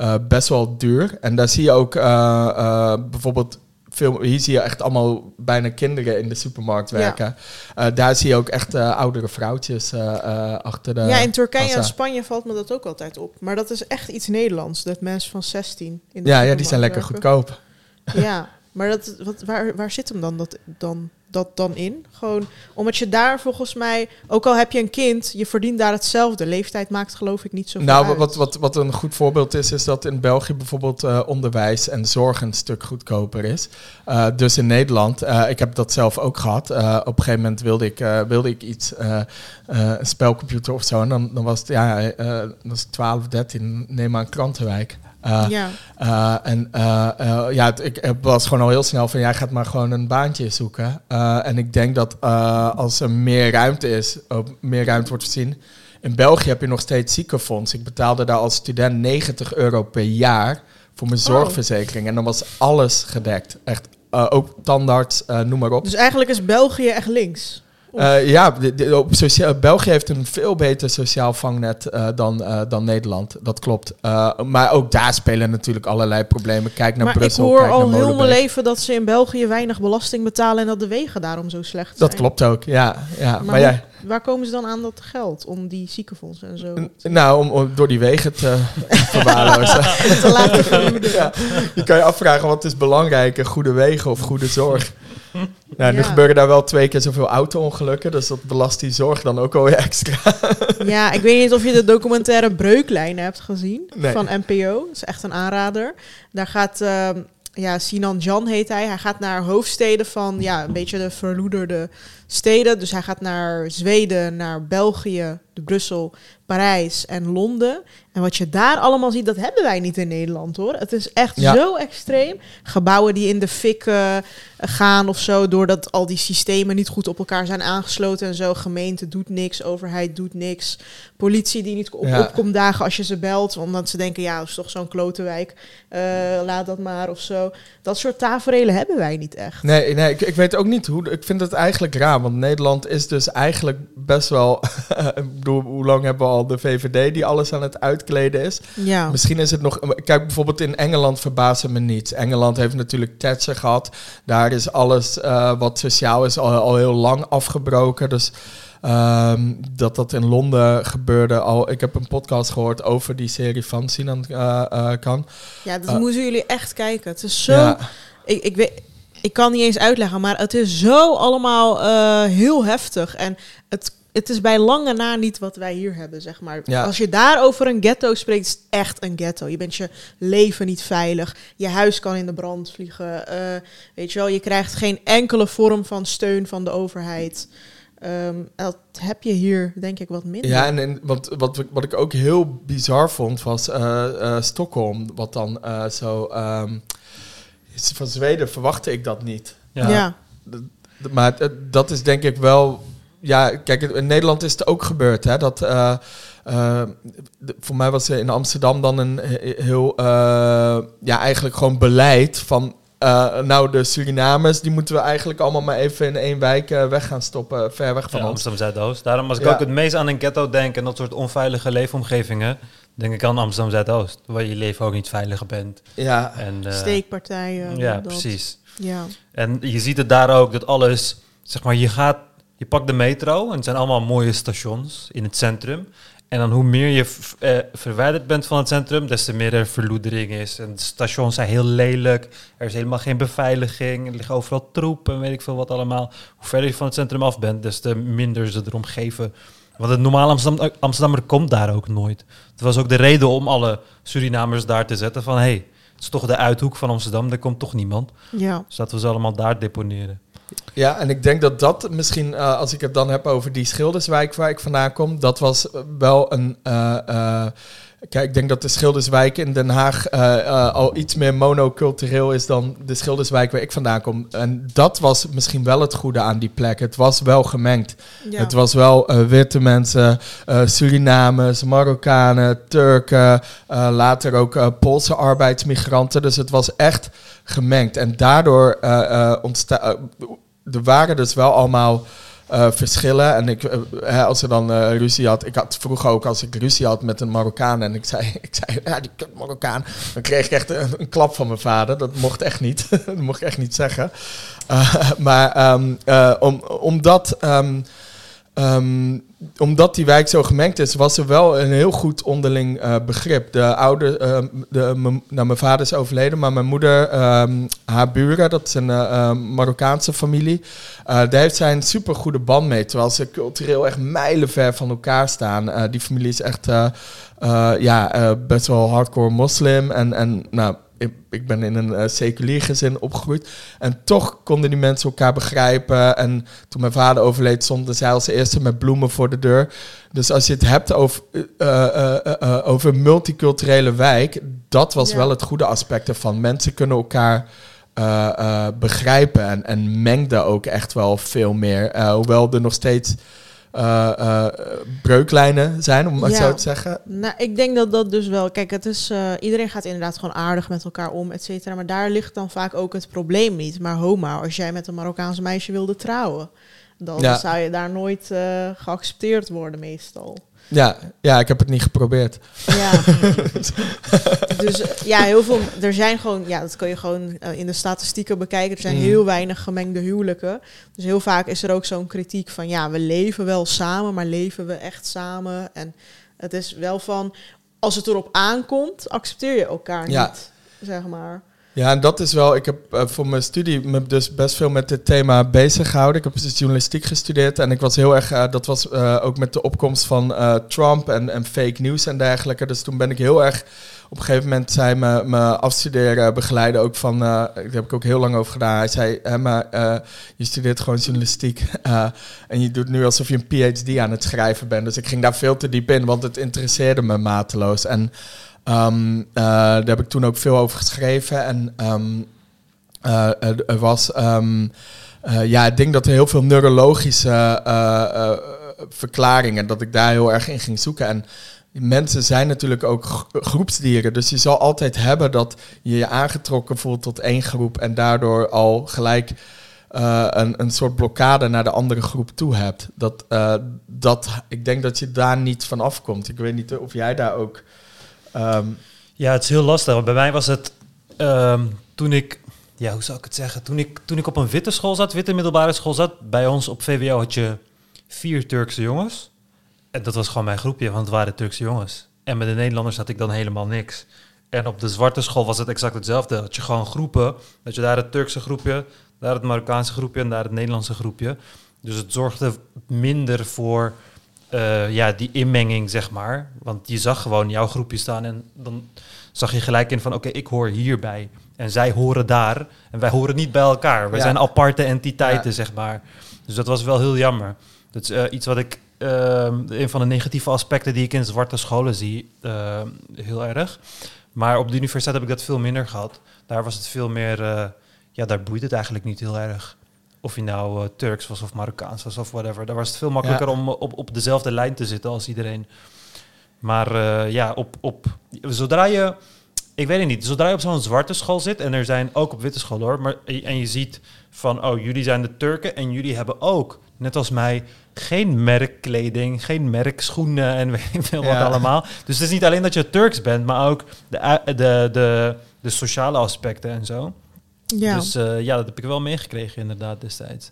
eh, best wel duur. En daar zie je ook eh, eh, bijvoorbeeld veel. Hier zie je echt allemaal bijna kinderen in de supermarkt Ja. werken. Daar zie je ook echt oudere vrouwtjes achter de. ja, in Turkije en. Spanje valt me dat ook altijd op. Maar dat is echt iets Nederlands, dat mensen van 16 in de ja, ja, die zijn lekker werken. goedkoop. Ja, maar dat, wat, waar, waar zit hem dan, dat, dan dat dan in? Gewoon omdat je daar volgens mij, ook al heb je een kind, je verdient daar hetzelfde. Leeftijd maakt geloof ik niet zo Nou, uit. wat, wat, wat een goed voorbeeld is, is dat in België bijvoorbeeld eh, onderwijs en zorg een stuk goedkoper is. Uh, dus in Nederland, uh, ik heb dat zelf ook gehad. Op een gegeven moment wilde ik, wilde ik iets, een spelcomputer of zo. En dan, dan was het, ja, dat was 12, 13, neem maar een krantenwijk. Uh, ja. Uh, en uh, ja, het, ik was gewoon al heel snel van, jij gaat maar gewoon een baantje zoeken. en ik denk dat als er meer ruimte is, meer ruimte wordt voorzien. In België heb je nog steeds ziekenfonds. Ik betaalde daar als student 90 euro per jaar voor mijn zorgverzekering. En dan was alles gedekt. Echt, ook tandarts, noem maar op. Dus eigenlijk is België echt links? Uh, ja, de, de, op sociaal, België heeft een veel beter sociaal vangnet uh, dan, uh, dan Nederland. Dat klopt. maar ook daar spelen natuurlijk allerlei problemen. Kijk naar maar Brussel. ik hoor kijk al heel mijn leven dat ze in België weinig belasting betalen en dat de wegen daarom zo slecht zijn. Dat klopt ook, ja. ja. Maar, waar komen ze dan aan dat geld om die ziekenfondsen en zo? Nou, om, om, door die wegen te verwaarlozen. te laten. Ja. Je kan je afvragen wat is belangrijker, goede wegen of goede zorg. Ja, nu Ja. gebeuren daar wel twee keer zoveel auto-ongelukken, dus dat belast die zorg dan ook alweer extra. Ja, ik weet niet of je de documentaire Breuklijnen hebt gezien Nee. van NPO. Dat is echt een aanrader. Daar gaat, ehm, ja, Sinan Jan heet hij. Hij gaat naar hoofdsteden van, ja, een beetje de verloederde steden. Dus hij gaat naar Zweden, naar België, de Brussel, Parijs en Londen. En wat je daar allemaal ziet, dat hebben wij niet in Nederland hoor. Het is echt Ja. zo extreem. Gebouwen die in de fik eh, gaan of zo, doordat al die systemen niet goed op elkaar zijn aangesloten en zo. Gemeente doet niks, overheid doet niks. Politie die niet op, Ja. opkomt dagen als je ze belt, omdat ze denken, ja, dat is toch zo'n klotenwijk. Eh, laat dat maar of zo. Dat soort taferelen hebben wij niet echt. Nee, nee ik, ik weet ook niet hoe. Ik vind het eigenlijk raar, want Nederland is dus eigenlijk best wel. ik bedoel, hoe lang hebben we al de VVD die alles aan het uitkleden is? Ja. Misschien is het nog. Kijk, bijvoorbeeld in Engeland verbazen me niets. Engeland heeft natuurlijk Thatcher gehad. Daar is alles eh, wat sociaal is al, al heel lang afgebroken. Dus ehm, dat dat in Londen gebeurde al. Ik heb een podcast gehoord over die serie van Sinan eh, eh, Kan. Ja, dat moeten jullie echt kijken. Het is zo. Ja. Ik, ik, weet, ik kan niet eens uitleggen, maar het is zo allemaal eh, heel heftig. En het, het is bij lange na niet wat wij hier hebben, zeg maar. Ja. Als je daar over een ghetto spreekt, is het echt een ghetto. Je bent je leven niet veilig. Je huis kan in de brand vliegen. eh, weet je wel, je krijgt geen enkele vorm van steun van de overheid. Ehm, dat heb je hier, denk ik, wat minder. Ja, en, en wat, wat, ik- wat ik ook heel bizar vond was eh, Stockholm. Wat dan zo. ehm, van Zweden verwachtte ik dat niet. Ja. Maar dat is denk ik wel. Ja, kijk, in Nederland is het ook gebeurd. Hè, dat, eh, eh, voor mij was er in Amsterdam dan een he- heel. eh, ja, eigenlijk gewoon beleid van. eh, nou, de Surinamers, die moeten we eigenlijk allemaal maar even in één wijk weg gaan stoppen, ver weg van Ja, ons. Amsterdam Zuidoost. Daarom als ik Ja. ook het meest aan een ghetto denk en dat soort onveilige leefomgevingen, denk ik aan Amsterdam Zuidoost, waar je leven ook niet veiliger bent. Ja, En, eh, Steekpartijen. Ja, dat. precies. Ja. En je ziet het daar ook dat alles, zeg maar, je gaat, je pakt de metro en het zijn allemaal mooie stations in het centrum. En dan hoe meer je eh, verwijderd bent van het centrum, des te meer er verloedering is. En de stations zijn heel lelijk. Er is helemaal geen beveiliging. Er liggen overal troep en weet ik veel wat allemaal. Hoe verder je van het centrum af bent, des te minder ze erom geven. Want het normale Amsterdam, Amsterdammer komt daar ook nooit. Dat was ook de reden om alle Surinamers daar te zetten. Van hé, hey, het is toch de uithoek van Amsterdam, daar komt toch niemand. ja. Dus we ze allemaal daar deponeren. Ja, en ik denk dat dat misschien, eh, als ik het dan heb over die Schilderswijk waar ik vandaan kom, dat was eh, wel een. eh, kijk, ik denk dat de Schilderswijk in Den Haag al iets meer monocultureel is dan de Schilderswijk waar ik vandaan kom. En dat was misschien wel het goede aan die plek. Het was wel gemengd. ja. Het was wel witte mensen, Surinamers, Marokkanen, Turken, later ook Poolse arbeidsmigranten. Dus het was echt gemengd. En daardoor ontstaan. Er waren dus wel allemaal eh, verschillen. En ik, eh, als er dan eh, ruzie had, ik had vroeger ook als ik ruzie had met een Marokkaan en ik zei, ik zei ja, die kut Marokkaan, dan kreeg ik echt een, klap van mijn vader. Dat mocht echt niet. dat mocht ik echt niet zeggen. Uh, maar um, uh, om, omdat. Um, um, omdat die wijk zo gemengd is, was er wel een heel goed onderling eh, begrip. De oude, eh, de, nou, mijn vader is overleden, maar mijn moeder, ehm, haar buren, dat is een eh, Marokkaanse familie, daar heeft zij een super goede band mee. Terwijl ze cultureel echt mijlenver van elkaar staan. Die familie is echt ja, best wel hardcore moslim. En, en nou, ik, ben in een eh, seculier gezin opgegroeid. En toch konden die mensen elkaar begrijpen. En toen mijn vader overleed, stonden zij als eerste met bloemen voor de deur. Dus als je het hebt over, eh, eh, over multiculturele wijk, dat was Ja. wel het goede aspect ervan. Mensen kunnen elkaar begrijpen en, en mengden ook echt wel veel meer. Hoewel er nog steeds eh, breuklijnen zijn, om het Ja. zo te zeggen. Nou, ik denk dat dat dus wel. Kijk, het is. eh, iedereen gaat inderdaad gewoon aardig met elkaar om, et cetera. Maar daar ligt dan vaak ook het probleem niet. Maar homa, als jij met een Marokkaans meisje wilde trouwen, dan Ja. zou je daar nooit geaccepteerd worden, meestal. Ja, ja, ik heb het niet geprobeerd. Ja. dus ja, heel veel. Er zijn gewoon. Ja, dat kun je gewoon eh, in de statistieken bekijken. Er zijn Mm. heel weinig gemengde huwelijken. Dus heel vaak is er ook zo'n kritiek van. Ja, we leven wel samen, maar leven we echt samen? En het is wel van. Als het erop aankomt, accepteer je elkaar Ja. niet. Zeg maar. Ja, en dat is wel. Ik heb eh, voor mijn studie me dus best veel met dit thema bezig gehouden. Ik heb dus journalistiek gestudeerd en ik was heel erg. eh, dat was eh, ook met de opkomst van Trump en, en fake news en dergelijke. Dus toen ben ik heel erg. Op een gegeven moment zei mijn mijn afstudeerbegeleider ook van. daar heb ik ook heel lang over gedaan. Hij zei: hè, maar je studeert gewoon journalistiek. en je doet nu alsof je een PhD aan het schrijven bent. Dus ik ging daar veel te diep in, want het interesseerde me mateloos. En. Ehm, eh, daar heb ik toen ook veel over geschreven. En eh, er, was. ehm, eh, ja, ik denk dat er heel veel neurologische verklaringen. dat ik daar heel erg in ging zoeken. En mensen zijn natuurlijk ook gro- groepsdieren. Dus je zal altijd hebben dat je je aangetrokken voelt tot één groep. en daardoor al gelijk. een, een soort blokkade naar de andere groep toe hebt. Dat, dat, ik denk dat je daar niet van afkomt. Ik weet niet of jij daar ook. Ehm, Ja, het is heel lastig. want Bij mij was het ehm, toen ik, ja, hoe zou ik het zeggen? Toen ik, toen ik op een witte school zat, witte middelbare school zat, bij ons op VWO had je vier Turkse jongens. En dat was gewoon mijn groepje, want het waren Turkse jongens. En met de Nederlanders had ik dan helemaal niks. En op de zwarte school was het exact hetzelfde. Had je gewoon groepen. Dat je daar het Turkse groepje, daar het Marokkaanse groepje en daar het Nederlandse groepje. Dus het zorgde minder voor eh, ja, die inmenging, zeg maar. Want je zag gewoon jouw groepje staan en dan zag je gelijk in van... oké, ik hoor hierbij en zij horen daar. En wij horen niet bij elkaar. We Ja. zijn aparte entiteiten, Ja. zeg maar. Dus dat was wel heel jammer. Dat is eh, iets wat ik... ehm, een van de negatieve aspecten die ik in zwarte scholen zie, ehm, heel erg. Maar op de universiteit heb ik dat veel minder gehad. Daar was het veel meer... eh, ja, daar boeit het eigenlijk niet heel erg. Of je nou eh, Turks was of Marokkaans was of whatever. Daar was het veel makkelijker Ja. om eh, op, op dezelfde lijn te zitten als iedereen. Maar eh, ja, op, op, zodra je, ik weet het niet, zodra je op zo'n zwarte school zit, en er zijn ook op witte scholen hoor, maar, en je ziet van, oh, jullie zijn de Turken en jullie hebben ook, net als mij, geen merkkleding, geen merkschoenen en weet ik veel wat allemaal. Dus het is niet alleen dat je Turks bent, maar ook de, de, de, de sociale aspecten en zo. Ja. Dus eh, ja, dat heb ik wel meegekregen inderdaad destijds.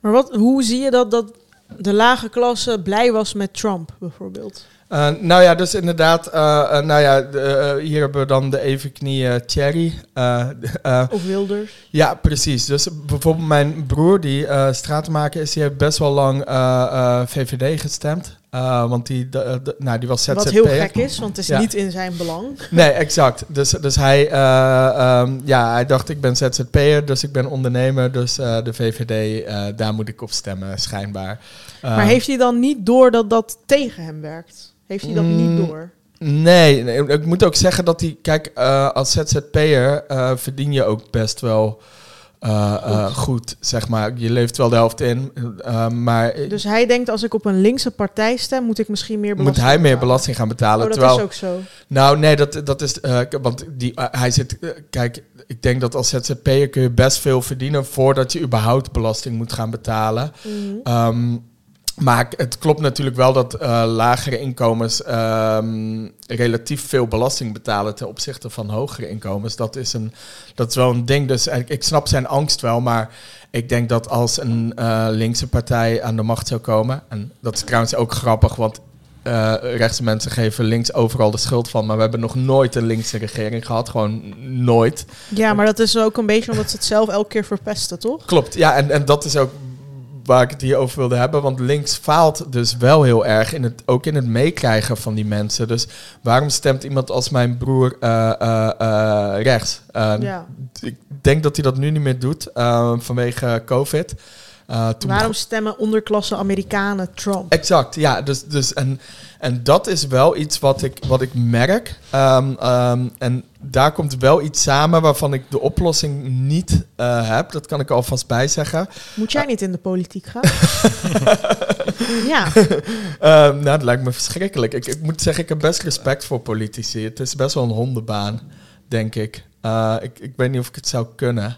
maar wat, hoe zie je dat, dat de lage klasse blij was met Trump, bijvoorbeeld? Uh, nou ja, dus inderdaad, uh, uh, nou ja, de, uh, hier hebben we dan de evenknie Thierry. Uh, of Wilders. Ja, precies. Dus bijvoorbeeld mijn broer, die uh, stratenmaker is, die heeft best wel lang uh, VVD gestemd. Want die, de, de, nou, die was ZZP. Wat heel gek is, want het is ja. niet in zijn belang. Nee, exact. Dus, dus hij, um, ja, hij dacht, ik ben ZZP'er, dus ik ben ondernemer. Dus de VVD, daar moet ik op stemmen, schijnbaar. maar heeft hij dan niet door dat dat tegen hem werkt? Heeft hij dat mm, niet door? Nee, nee, ik moet ook zeggen dat hij, kijk, uh, als ZZP'er uh, verdien je ook best wel uh, goed. goed. zeg maar. Je leeft wel de helft in, maar... Dus hij denkt, als ik op een linkse partij stem, moet ik misschien meer belasting Moet hij meer belasting gaan betalen. Oh, dat terwijl, is ook zo? Nou, nee, dat, dat is... want die, hij zit... kijk, ik denk dat als ZZP'er kun je best veel verdienen... voordat je überhaupt belasting moet gaan betalen. Mm -hmm. um, Maar het klopt natuurlijk wel dat eh, lagere inkomens ehm, relatief veel belasting betalen ten opzichte van hogere inkomens. Dat is, een, dat is wel een ding. Dus ik, ik snap zijn angst wel, maar ik denk dat als een eh, linkse partij aan de macht zou komen, en dat is trouwens ook grappig, want eh, rechtse mensen geven links overal de schuld van, maar we hebben nog nooit een linkse regering gehad, gewoon nooit. Ja, maar dat is ook een beetje omdat ze het zelf elke keer verpesten, toch? Klopt, ja, en, en dat is ook waar ik het hier over wilde hebben. Want links faalt dus wel heel erg in het, ook in het meekrijgen van die mensen. Dus waarom stemt iemand als mijn broer eh, rechts? ja. Ik denk dat hij dat nu niet meer doet vanwege COVID. Toen waarom stemmen onderklasse Amerikanen Trump? Exact, ja. Dus, dus en en dat is wel iets wat ik, wat ik merk. Ehm, ehm, en daar komt wel iets samen waarvan ik de oplossing niet uh, heb. Dat kan ik alvast bijzeggen. Moet jij niet in de politiek gaan? ja. Uh, nou, dat lijkt me verschrikkelijk. Ik, ik, moet zeggen, ik heb best respect voor politici. Het is best wel een hondenbaan, denk ik. Uh, ik, ik weet niet of ik het zou kunnen.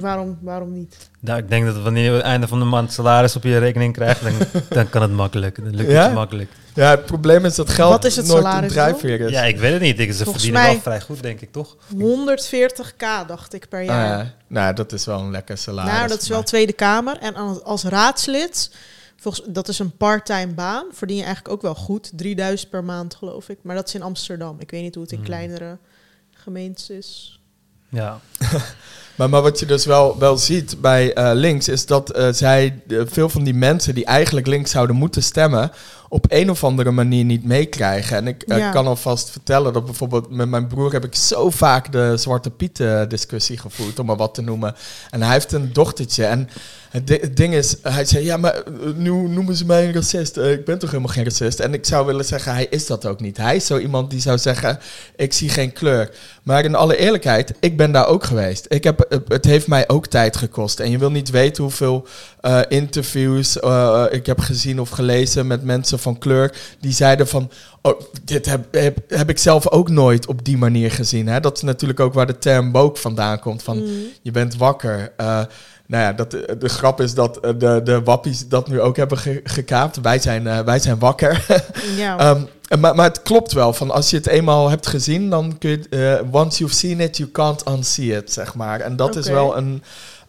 Waarom, waarom niet? Nou, ik denk dat wanneer je het einde van de maand salaris op je rekening krijgt, dan, dan kan het makkelijk. Dan lukt het makkelijk. Ja, het probleem is dat geld Wat is het nooit salaris een drijfveer is. Ja, ik weet het niet. Ik, ze Volgens verdienen mij wel vrij goed, denk ik, toch? 140k, dacht ik, per jaar. Ah, nou, dat is wel een lekker salaris. Nou, dat is wel Tweede Kamer. En als raadslid, volgens, dat is een parttime baan, verdien je eigenlijk ook wel goed. 3000 per maand, geloof ik. Maar dat is in Amsterdam. Ik weet niet hoe het in hmm. kleinere gemeentes is. Ja. Maar, maar wat je dus wel, wel ziet bij uh, links is dat uh, zij, uh, veel van die mensen die eigenlijk links zouden moeten stemmen, op een of andere manier niet meekrijgen. En ik ja. kan alvast vertellen dat bijvoorbeeld met mijn broer heb ik zo vaak de Zwarte Piet discussie gevoerd, om maar wat te noemen. En hij heeft een dochtertje en het, ding is, hij zei, ja, maar nu noemen ze mij een racist. ik ben toch helemaal geen racist? En ik zou willen zeggen, hij is dat ook niet. Hij is zo iemand die zou zeggen, ik zie geen kleur. Maar in alle eerlijkheid, ik ben daar ook geweest. Ik heb, het heeft mij ook tijd gekost. En je wil niet weten hoeveel uh, interviews uh, ik heb gezien of gelezen met mensen van kleur. Die zeiden van, oh, dit heb, heb, heb, ik zelf ook nooit op die manier gezien. Hè? Dat is natuurlijk ook waar de term book vandaan komt. Van, mm. je bent wakker. Uh, nou ja, dat, de grap is dat de, de wappies dat nu ook hebben ge gekaapt. Wij zijn, wij zijn wakker. ja. um, maar, maar het klopt wel. Van als je het eenmaal hebt gezien, dan kun je... Uh, once you've seen it, you can't unsee it, zeg maar. En dat is wel een...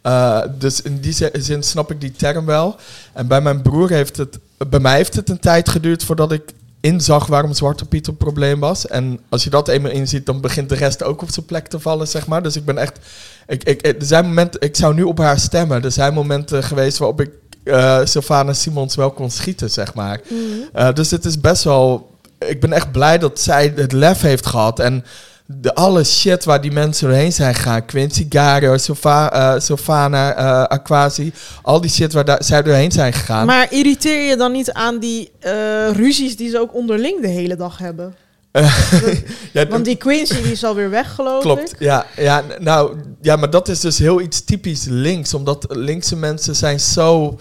Uh, dus in die zin snap ik die term wel. En bij mijn broer heeft het... Bij mij heeft het een tijd geduurd voordat ik inzag waarom Zwarte Piet een probleem was. En als je dat eenmaal inziet, dan begint de rest ook op zijn plek te vallen, zeg maar. Dus ik ben echt... Ik, ik, er zijn momenten... Ik zou nu op haar stemmen. Er zijn momenten geweest waarop ik... Uh, Sylvana Simons wel kon schieten, zeg maar. Mm uh, dus het is best wel ik ben echt blij dat zij het lef heeft gehad. En de alle shit waar die mensen doorheen zijn gegaan. Quincy Sofa, uh, Sofana, uh, Aquasi. Al die shit waar da zij doorheen zijn gegaan. Maar irriteer je dan niet aan die uh, ruzies die ze ook onderling de hele dag hebben? ja, Want die Quincy die is alweer weg, geloof klopt, ik. ja. Ja, nou, ja, maar dat is dus heel iets typisch links. Omdat linkse mensen zijn zo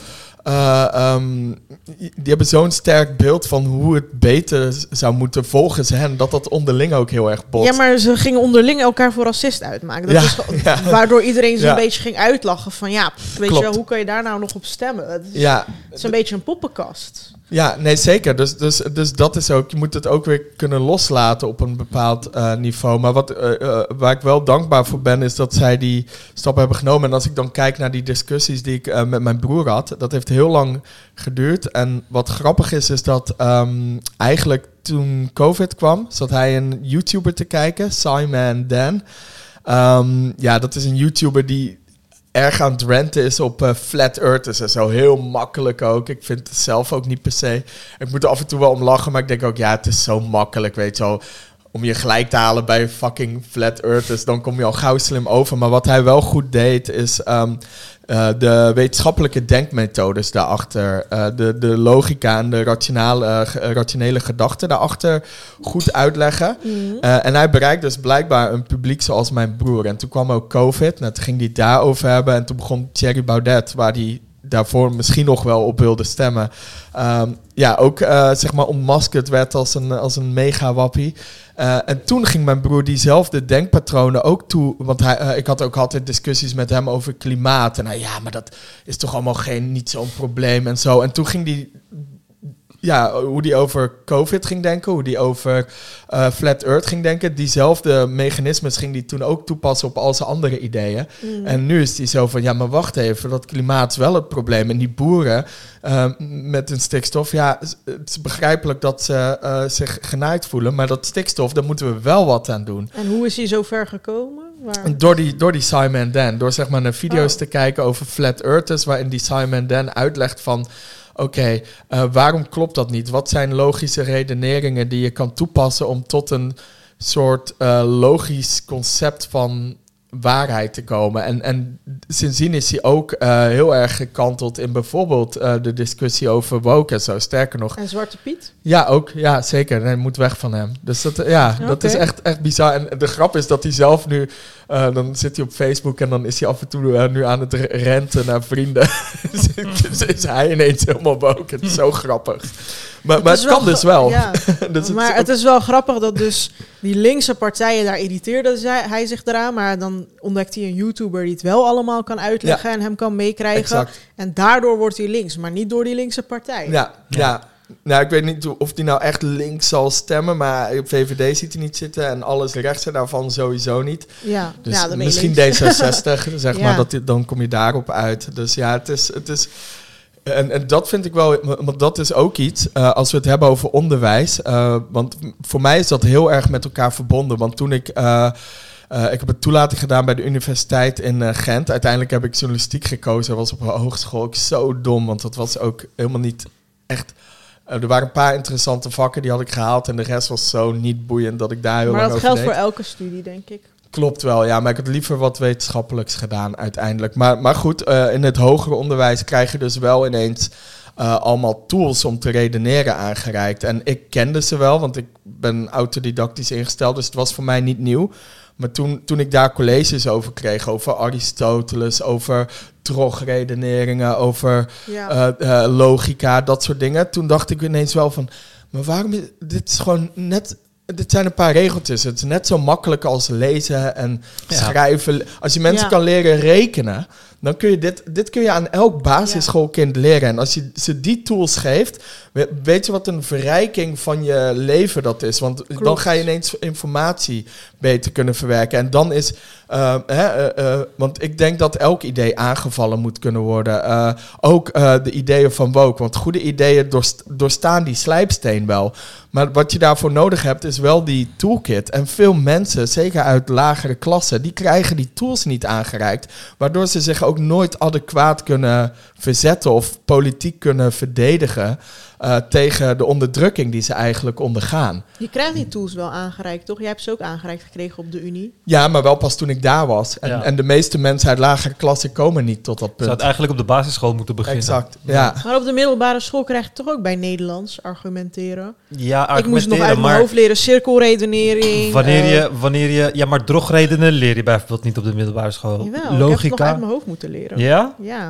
uh, um, die hebben zo'n sterk beeld van hoe het beter zou moeten volgens hen, dat dat onderling ook heel erg botst. Ja, maar ze gingen onderling elkaar voor racist uitmaken. Dat is ja. Waardoor iedereen ze een beetje ging uitlachen van ja, weet je wel, hoe kan je daar nou nog op stemmen? Het is, ja. het is een beetje een poppenkast. Ja, nee, zeker. Dus, dus, dus dat is ook, je moet het ook weer kunnen loslaten op een bepaald uh, niveau. Maar wat, uh, uh, waar ik wel dankbaar voor ben, is dat zij die stap hebben genomen. En als ik dan kijk naar die discussies die ik met mijn broer had, dat heeft heel lang geduurd. En wat grappig is, is dat um, eigenlijk toen COVID kwam, zat hij een YouTuber te kijken, Simon Dan. Um, ja, dat is een YouTuber die erg aan het is op uh, flat earthers en zo. Heel makkelijk ook. Ik vind het zelf ook niet per se. Ik moet er af en toe wel om lachen, maar ik denk ook, ja, het is zo makkelijk, weet je wel. Om je gelijk te halen bij fucking flat earthers, dan kom je al gauw slim over. Maar wat hij wel goed deed, is um, uh, de wetenschappelijke denkmethodes daarachter, uh, de, de logica en de rationale, uh, rationele gedachten daarachter goed uitleggen. Mm. en hij bereikt dus blijkbaar een publiek zoals mijn broer. En toen kwam ook COVID, nou, toen ging hij daarover hebben en toen begon Thierry Baudet, waar hij daarvoor misschien nog wel op wilde stemmen. Ehm, ja, ook eh, zeg maar ontmaskerd werd als een, als een mega-wappie. Eh, en toen ging mijn broer diezelfde denkpatronen ook toe. Want hij, eh, ik had ook altijd discussies met hem over klimaat. En hij, ja, maar dat is toch allemaal geen, niet zo'n probleem en zo. En toen ging hij ja, hoe die over COVID ging denken, hoe die over uh, Flat Earth ging denken. Diezelfde mechanismes ging die toen ook toepassen op al zijn andere ideeën. Mm. En nu is die zo van, ja, maar wacht even, dat klimaat is wel het probleem. En die boeren uh, met hun stikstof, ja, het is begrijpelijk dat ze uh, zich genaaid voelen, maar dat stikstof, daar moeten we wel wat aan doen. En hoe is hij zo ver gekomen? Waar... Door die, door die Simon Dan, door zeg maar naar video's Oh. te kijken over Flat Earthers, waarin die Simon Dan uitlegt van oké, uh, waarom klopt dat niet? Wat zijn logische redeneringen die je kan toepassen om tot een soort uh, logisch concept van waarheid te komen? En, en sindsdien is hij ook uh, heel erg gekanteld in bijvoorbeeld uh, de discussie over woke en zo. Sterker nog. En Zwarte Piet? Ja, ook. Ja, zeker. Nee, moet weg van hem. Dus dat, ja, okay. dat is echt, echt bizar. En de grap is dat hij zelf nu... Uh, dan zit hij op Facebook en dan is hij af en toe nu aan het renten naar vrienden. dus is hij ineens helemaal woke. Het is zo grappig. Maar het, maar het kan dus wel. Ja. dus maar het is, het is wel grappig dat dus die linkse partijen daar irriteerde hij zich eraan. Maar dan ontdekt hij een YouTuber die het wel allemaal kan uitleggen ja. en hem kan meekrijgen. Exact. En daardoor wordt hij links, maar niet door die linkse partij. Ja, ja. ja. Nou, ik weet niet of hij nou echt links zal stemmen, maar op VVD ziet hij niet zitten en alles rechts en daarvan sowieso niet. Ja, dus ja, misschien D66, zeg maar, dat, dan kom je daarop uit. Dus ja, het is, het is en, en, dat vind ik wel, want dat is ook iets, uh, als we het hebben over onderwijs. Uh, want voor mij is dat heel erg met elkaar verbonden. Want toen ik, uh, ik heb een toelating gedaan bij de universiteit in Gent. Uiteindelijk heb ik journalistiek gekozen. Dat was op een hogeschool ook zo dom, want dat was ook helemaal niet echt... er waren een paar interessante vakken, die had ik gehaald. En de rest was zo niet boeiend dat ik daar heel maar lang dat over geldt deed. voor elke studie, denk ik. Klopt wel, ja, maar ik had liever wat wetenschappelijks gedaan uiteindelijk. Maar, maar goed, uh, in het hogere onderwijs krijg je dus wel ineens uh, allemaal tools om te redeneren aangereikt. En ik kende ze wel, want ik ben autodidactisch ingesteld, dus het was voor mij niet nieuw. Maar toen, toen ik daar colleges over kreeg, over Aristoteles, over drogredeneringen, over ja. uh, logica, dat soort dingen, toen dacht ik ineens wel van, maar waarom, is, dit is gewoon net dit zijn een paar regeltjes. Het is net zo makkelijk als lezen en ja. schrijven. Als je mensen ja. kan leren rekenen, dan kun je dit, dit kun je aan elk basisschoolkind leren. En als je ze die tools geeft, weet je wat een verrijking van je leven dat is. Want Klopt. dan ga je ineens informatie beter kunnen verwerken. En dan is, uh, hè, uh, want ik denk dat elk idee aangevallen moet kunnen worden. Ook de ideeën van woke. Want goede ideeën doorst doorstaan die slijpsteen wel. Maar wat je daarvoor nodig hebt, is wel die toolkit. En veel mensen, zeker uit lagere klassen, die krijgen die tools niet aangereikt. Waardoor ze zich ook nooit adequaat kunnen verzetten of politiek kunnen verdedigen. Uh, tegen de onderdrukking die ze eigenlijk ondergaan. Je krijgt die tools wel aangereikt, toch? Jij hebt ze ook aangereikt gekregen op de Unie. Ja, maar wel pas toen ik daar was. En, Ja. en de meeste mensen uit lagere klassen komen niet tot dat Zou punt. het eigenlijk op de basisschool moeten beginnen. Exact, ja. Maar op de middelbare school krijg je toch ook bij Nederlands argumenteren. Ja, Ik moest nog uit argumenteren, mijn maar hoofd leren cirkelredenering. wanneer eh, je, wanneer je... Ja, maar drogredenen leer je bijvoorbeeld niet op de middelbare school. Jawel, ik heb het nog Logica. uit mijn hoofd moeten leren. Ja? Ja.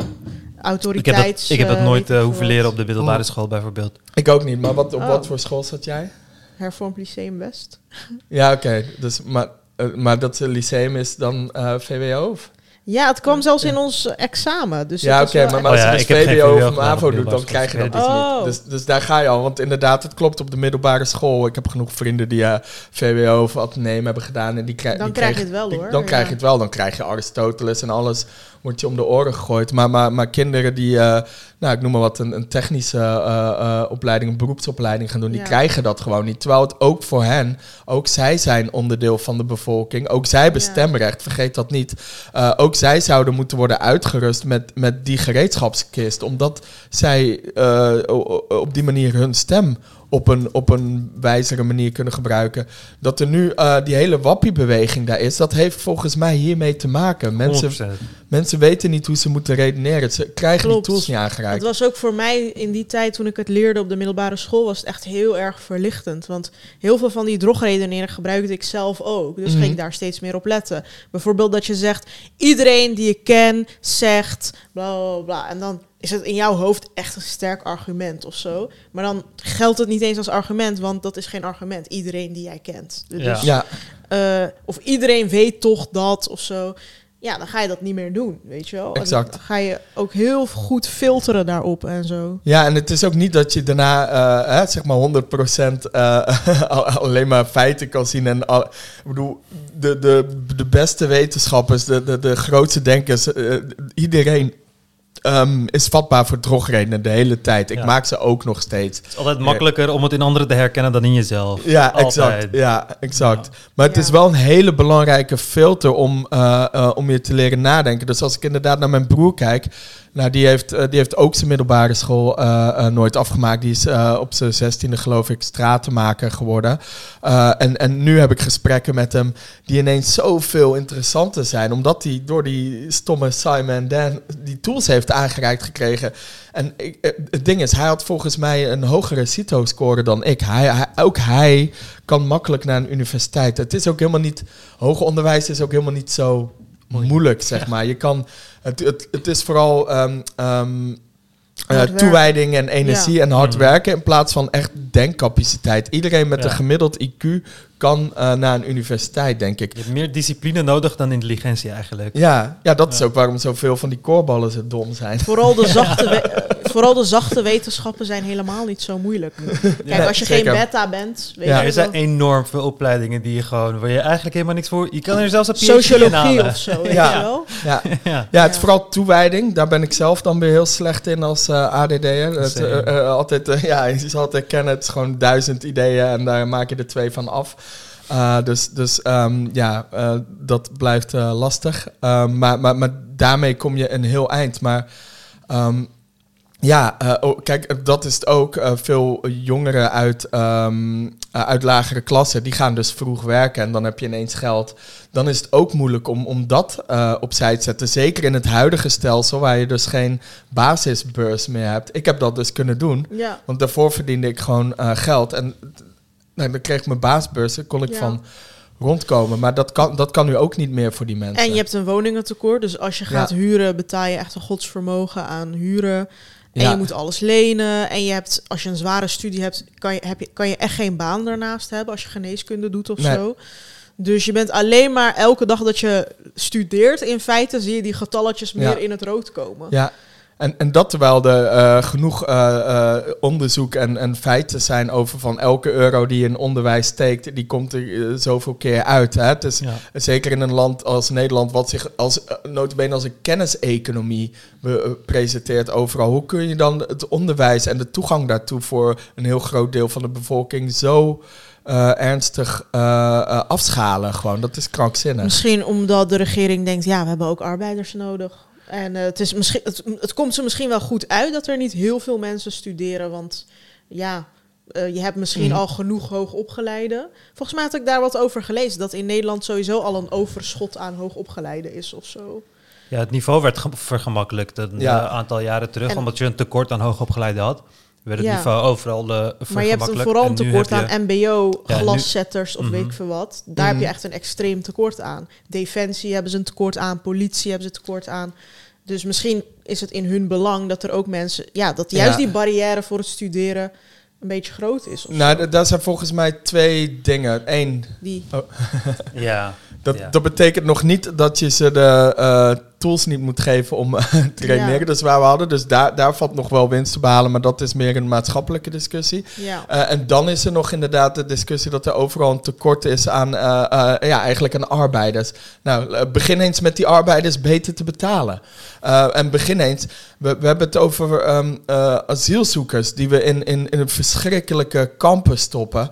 Ik heb, Autoriteits... dat, ik heb dat eh, nooit eh, hoeven leren op de middelbare Oh. school bijvoorbeeld. Ik ook niet, maar wat, op Oh. wat voor school zat jij? Hervormd Lyceum West. Ja, oké. Dus, maar, eh, maar dat lyceum is dan eh, VWO? Of? Ja, het kwam zelfs in ons examen. Dus ja, oké, maar, maar Oh als ja, je dus VWO of MAVO doet, dan krijg je dat dus Oh. niet. Dus, dus daar ga je al. Want inderdaad, het klopt op de middelbare school. Ik heb genoeg vrienden die eh, VWO of ateneum hebben gedaan. En die krij- Dan die krijg je het wel, die- hoor. Dan Ja. krijg je het wel. Dan krijg je Aristoteles en alles wordt je om de oren gegooid. Maar, maar, maar kinderen die, eh, nou ik noem maar wat, een, een technische eh, eh, opleiding, een beroepsopleiding gaan doen, die Ja. krijgen dat gewoon niet. Terwijl het ook voor hen, ook zij zijn onderdeel van de bevolking. Ook zij hebben Ja. stemrecht, vergeet dat niet. Ook zij zouden moeten worden uitgerust met, met die gereedschapskist. Omdat zij op die manier hun stem op een, op een wijzere manier kunnen gebruiken. Dat er nu uh, die hele wappiebeweging daar is, dat heeft volgens mij hiermee te maken. Mensen, 100%. mensen weten niet hoe ze moeten redeneren. Ze krijgen Klopt. die tools niet Het aangereikt. was ook voor mij in die tijd toen ik het leerde op de middelbare school, was het echt heel erg verlichtend. Want heel veel van die drogredeneren gebruikte ik zelf ook. Dus Mhm. ging ik daar steeds meer op letten. Bijvoorbeeld dat je zegt, iedereen die ik ken zegt bla bla bla. En dan is het in jouw hoofd echt een sterk argument of zo. Maar dan geldt het niet eens als argument, want dat is geen argument. Iedereen die jij kent. Dus, Ja. Ja, eh, of iedereen weet toch dat of zo. Ja, dan ga je dat niet meer doen, weet je wel. En. Dan ga je ook heel goed filteren daarop en zo. Ja, en het is ook niet dat je daarna eh, hè, zeg maar 100% eh, al- alleen maar feiten kan zien. En al, ik bedoel, de, de, de beste wetenschappers, de, de, de grootste denkers, iedereen ehm, is vatbaar voor drogredenen de hele tijd. Ik Ja. maak ze ook nog steeds. Het is altijd makkelijker om het in anderen te herkennen dan in jezelf. Ja, Altijd. exact. Ja, exact. Maar het Ja. is wel een hele belangrijke filter om, eh, eh, om je te leren nadenken. Dus als ik inderdaad naar mijn broer kijk, nou, die, heeft, eh, die heeft ook zijn middelbare school eh, eh, nooit afgemaakt. Die is op zijn zestiende, geloof ik, stratenmaker geworden. En, en nu heb ik gesprekken met hem die ineens zoveel interessanter zijn. Omdat hij door die stomme Simon Dan die tools heeft aangereikt gekregen. En ik, het ding is, hij had volgens mij een hogere CITO-score dan ik. Hij, hij- ook hij kan makkelijk naar een universiteit. Het is ook helemaal niet... Hoger onderwijs is ook helemaal niet zo moeilijk, zeg maar. Je kan... Het, het, het is vooral... ehm, ehm, eh, toewijding en energie en hard Mhm. werken in plaats van echt denkcapaciteit. Iedereen met Ja. een gemiddeld IQ kan eh, naar een universiteit, denk ik. Je hebt meer discipline nodig dan intelligentie eigenlijk. Ja, ja dat is ook waarom zoveel van die koorballen zo dom zijn. Vooral de zachte, we- vooral de zachte wetenschappen zijn helemaal niet zo moeilijk. Kijk, Ja, als je zeker. geen beta bent, weet Ja. je Er zijn wel, enorm veel opleidingen die je gewoon, waar je eigenlijk helemaal niks voor... Je kan er zelfs een PhD in sociologie of zo, weet Ja. je wel. Ja. ja. Ja, het is vooral toewijding. Daar ben ik zelf dan weer heel slecht in als eh ADD'er. Het, eh, altijd, ja, je zal altijd kennen, het is gewoon duizend ideeën en daar maak je er twee van af. Eh, dus dus ehm, ja, eh, dat blijft eh, lastig. Ehm, maar, maar, maar daarmee kom je een heel eind. Maar ehm, ja, oh, kijk, dat is het ook. Veel jongeren uit, uit lagere klassen, die gaan dus vroeg werken en dan heb je ineens geld. Dan is het ook moeilijk om, om dat opzij te zetten. Zeker in het huidige stelsel, waar je dus geen basisbeurs meer hebt. Ik heb dat dus kunnen doen, Ja. want daarvoor verdiende ik gewoon geld. En nou, dan kreeg ik mijn baasbeurs, daar kon ik Ja. van rondkomen. Maar dat kan, dat kan nu ook niet meer voor die mensen. En je hebt een woningentekort, dus als je Ja. gaat huren, betaal je echt een godsvermogen aan huren. En Ja. je moet alles lenen. En je hebt, als je een zware studie hebt, kan je, heb je, kan je echt geen baan daarnaast hebben als je geneeskunde doet of Nee. zo. Dus je bent alleen maar elke dag dat je studeert, in feite zie je die getalletjes meer Ja. in het rood komen. Ja, en, en dat terwijl er eh, genoeg eh, eh, onderzoek en, en feiten zijn over van elke euro die je in onderwijs steekt, die komt er zoveel keer uit. Hè? Het is Ja. zeker in een land als Nederland, wat zich als uh, notabene als een kenniseconomie presenteert overal. Hoe kun je dan het onderwijs en de toegang daartoe voor een heel groot deel van de bevolking zo eh, ernstig afschalen? Gewoon, dat is krankzinnig. Misschien omdat de regering denkt, ja, we hebben ook arbeiders nodig. En eh, het, is misschien, het, het komt ze misschien wel goed uit dat er niet heel veel mensen studeren. Want ja, eh, je hebt misschien Mhm. al genoeg hoogopgeleiden. Volgens mij had ik daar wat over gelezen. Dat in Nederland sowieso al een overschot aan hoogopgeleiden is of zo. Ja, het niveau werd ge- vergemakkelijkt een Ja. eh, aantal jaren terug, En- omdat je een tekort aan hoogopgeleide had. Werd het Ja. niveau overal uh, Maar je hebt een vooral een tekort je- aan mbo, Ja, nu- glaszetters of Mhm. weet ik veel wat. Daar heb Mhm. je echt een extreem tekort aan. Defensie hebben ze een tekort aan, politie hebben ze een tekort aan. Dus misschien is het in hun belang dat er ook mensen... Ja, dat juist Ja. die barrière voor het studeren een beetje groot is. Nou, zo. d- daar zijn volgens mij twee dingen. Eén, Die, Ja, Dat, Ja. dat betekent nog niet dat je ze de eh, tools niet moet geven om eh, te. Ja. Dat is waar we hadden. Dus daar, daar valt nog wel winst te behalen. Maar dat is meer een maatschappelijke discussie. ja. Eh, en dan is er nog inderdaad de discussie dat er overal een tekort is aan, eh, ja, eigenlijk aan arbeiders. Nou, begin eens met die arbeiders beter te betalen. En begin eens, we, we hebben het over ehm, eh, asielzoekers die we in, in, in een verschrikkelijke kampen stoppen.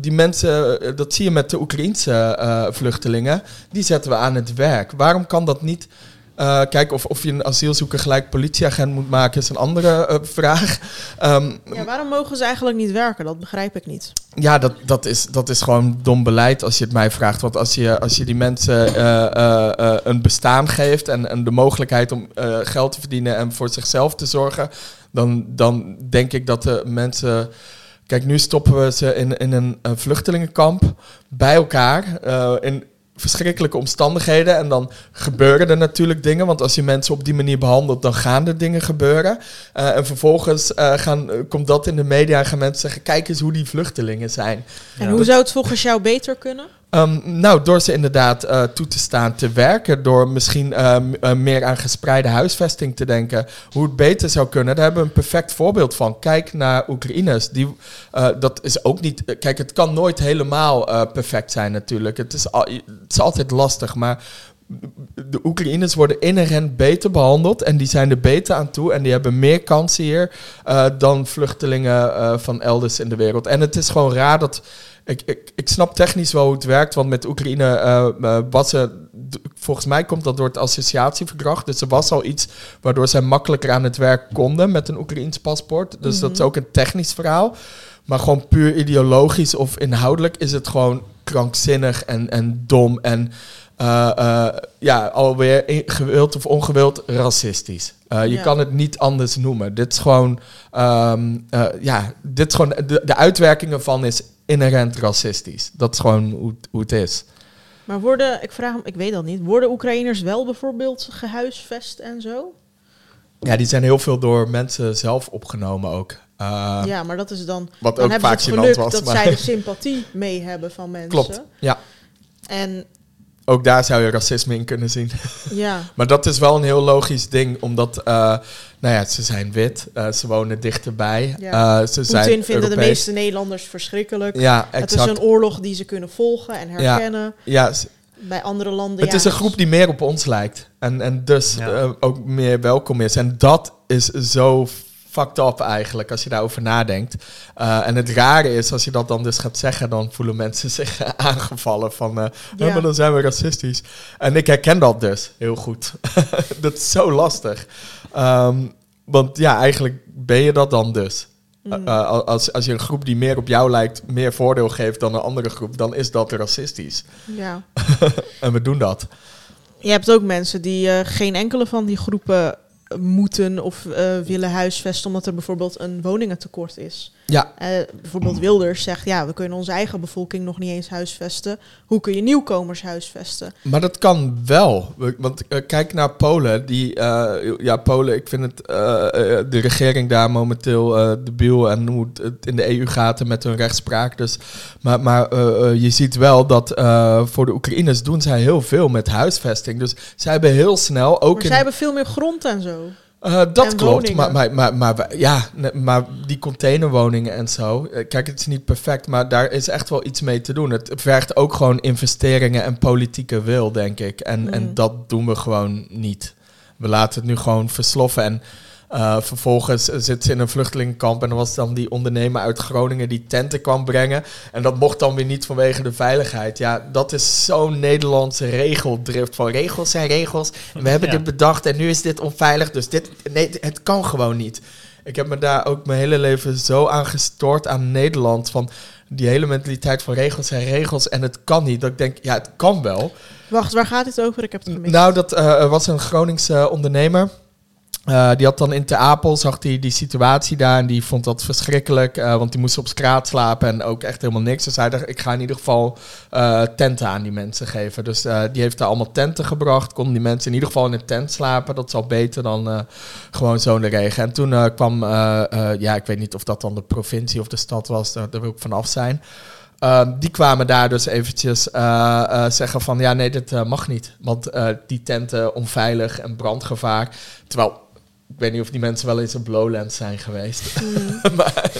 Die mensen, dat zie je met de Oekraïense vluchtelingen, die zetten we aan het werk. Waarom kan dat niet? Eh, kijk, of, of je een asielzoeker gelijk politieagent moet maken, is een andere eh, vraag. Ehm, ja, waarom mogen ze eigenlijk niet werken? Dat begrijp ik niet. ja, dat, dat, is, dat is gewoon dom beleid als je het mij vraagt. Want als je, als je die mensen eh, een bestaan geeft en, en de mogelijkheid om geld te verdienen en voor zichzelf te zorgen, dan, dan denk ik dat de mensen. Kijk, nu stoppen we ze in, in een, eh, vluchtelingenkamp bij elkaar. in verschrikkelijke omstandigheden. En dan gebeuren er natuurlijk dingen. Want als je mensen op die manier behandelt, dan gaan er dingen gebeuren. Eh, en vervolgens eh, gaan, eh, komt dat in de media en gaan mensen zeggen: kijk eens hoe die vluchtelingen zijn. En Ja. hoe zou het volgens jou beter kunnen? Ehm, nou, door ze inderdaad eh, toe te staan te werken, door misschien ehm, eh, meer aan gespreide huisvesting te denken, hoe het beter zou kunnen, daar hebben we een perfect voorbeeld van. Kijk naar Oekraïners. Die, eh, dat is ook niet. Kijk, het kan nooit helemaal perfect zijn, natuurlijk. Het is, het is altijd lastig, maar de Oekraïners worden inherent beter behandeld en die zijn er beter aan toe en die hebben meer kansen hier dan vluchtelingen van elders in de wereld. En het is gewoon raar dat. Ik, ik, ik snap technisch wel hoe het werkt, want met Oekraïne eh, was d- Volgens mij komt dat door het associatieverdrag. Dus er was al iets waardoor zij makkelijker aan het werk konden met een Oekraïns paspoort. Dus dat is ook een technisch verhaal. Maar gewoon puur ideologisch of inhoudelijk is het gewoon krankzinnig en, en dom en eh, eh, ja, alweer gewild of ongewild racistisch. Eh, je Ja. kan het niet anders noemen. Dit is gewoon, ehm, eh, ja, dit is gewoon de, de uitwerkingen van is inherent racistisch. Dat is gewoon hoe, het- hoe het is. Maar worden, ik vraag hem, ik weet dat niet, worden Oekraïners wel bijvoorbeeld gehuisvest en zo? Ja, die zijn heel veel door mensen zelf opgenomen ook. Ja, maar dat is dan, Wat dan ook hebben vaak ze het geluk was. dat maar- zij de sympathie mee hebben van mensen. Klopt, ja. En Ook daar zou je racisme in kunnen zien. ja, Maar dat is wel een heel logisch ding, omdat eh, nou ja, ze zijn wit, eh, ze wonen dichterbij. Ja. eh, ze zijn vinden de meeste Nederlanders verschrikkelijk. Ja, het is exact. een oorlog die ze kunnen volgen en herkennen. Ja, s- Bij andere landen. het ja, is een dus- groep die meer op ons lijkt. En, en dus Ja. eh, ook meer welkom is. En dat is zo fucked up eigenlijk, als je daarover nadenkt. Eh, en het rare is, als je dat dan dus gaat zeggen, dan voelen mensen zich aangevallen van... Ja. "Ja, maar dan zijn we racistisch. En ik herken dat dus heel goed. dat is zo lastig. Ehm, want ja, eigenlijk ben je dat dan dus. Mm. Eh, als, als je een groep die meer op jou lijkt meer voordeel geeft dan een andere groep, dan is dat racistisch. ja. En we doen dat. Je hebt ook mensen die geen enkele van die groepen moeten of eh, willen huisvesten omdat er bijvoorbeeld een woningentekort is. Ja, Eh, bijvoorbeeld Wilders zegt, ja, we kunnen onze eigen bevolking nog niet eens huisvesten. Hoe kun je nieuwkomers huisvesten? maar dat kan wel. We- Want eh, kijk naar Polen. Die, eh, ja, Polen, ik vind het, de regering daar momenteel eh debiel en hoe het, in de EU gaat en met hun rechtspraak. Dus, maar maar je ziet wel dat voor de Oekraïners doen zij heel veel met huisvesting. Dus zij hebben heel snel ook Maar in zij hebben veel meer grond en zo. Eh, dat klopt, maar, maar, maar, ja, maar die containerwoningen en zo. Kijk, het is niet perfect, maar daar is echt wel iets mee te doen. Het vergt ook gewoon investeringen en politieke wil, denk ik. En, Mm. en dat doen we gewoon niet. We laten het nu gewoon versloffen. En eh, vervolgens zit ze in een vluchtelingenkamp en dan was dan die ondernemer uit Groningen die tenten kwam brengen. En dat mocht dan weer niet vanwege de veiligheid. Ja, dat is zo'n Nederlandse regeldrift van regels zijn regels. En we hebben Ja. dit bedacht en nu is dit onveilig. Dus dit, nee, het kan gewoon niet. Ik heb me daar ook mijn hele leven zo aan gestoord aan Nederland. Van die hele mentaliteit van regels zijn regels en het kan niet. Dat ik denk, ja, het kan wel. Wacht, waar gaat dit over? Ik heb het gemist. Nou, dat eh, er was een Groningse ondernemer. Eh, die had dan in Ter Apel, zag hij die situatie daar en die vond dat verschrikkelijk. eh, want die moest op straat slapen en ook echt helemaal niks. Dus hij dacht, ik ga in ieder geval eh, tenten aan die mensen geven. Dus die heeft daar allemaal tenten gebracht. Konden die mensen in ieder geval in een tent slapen. Dat is al beter dan gewoon zo in de regen. En toen kwam, ja, ik weet niet of dat dan de provincie of de stad was. Daar, daar wil ik vanaf zijn. Ehm, die kwamen daar dus eventjes zeggen van ja, nee, dit mag niet. Want die tenten onveilig en brandgevaar. Terwijl, ik weet niet of die mensen wel eens op Lowlands zijn geweest. Mm. maar,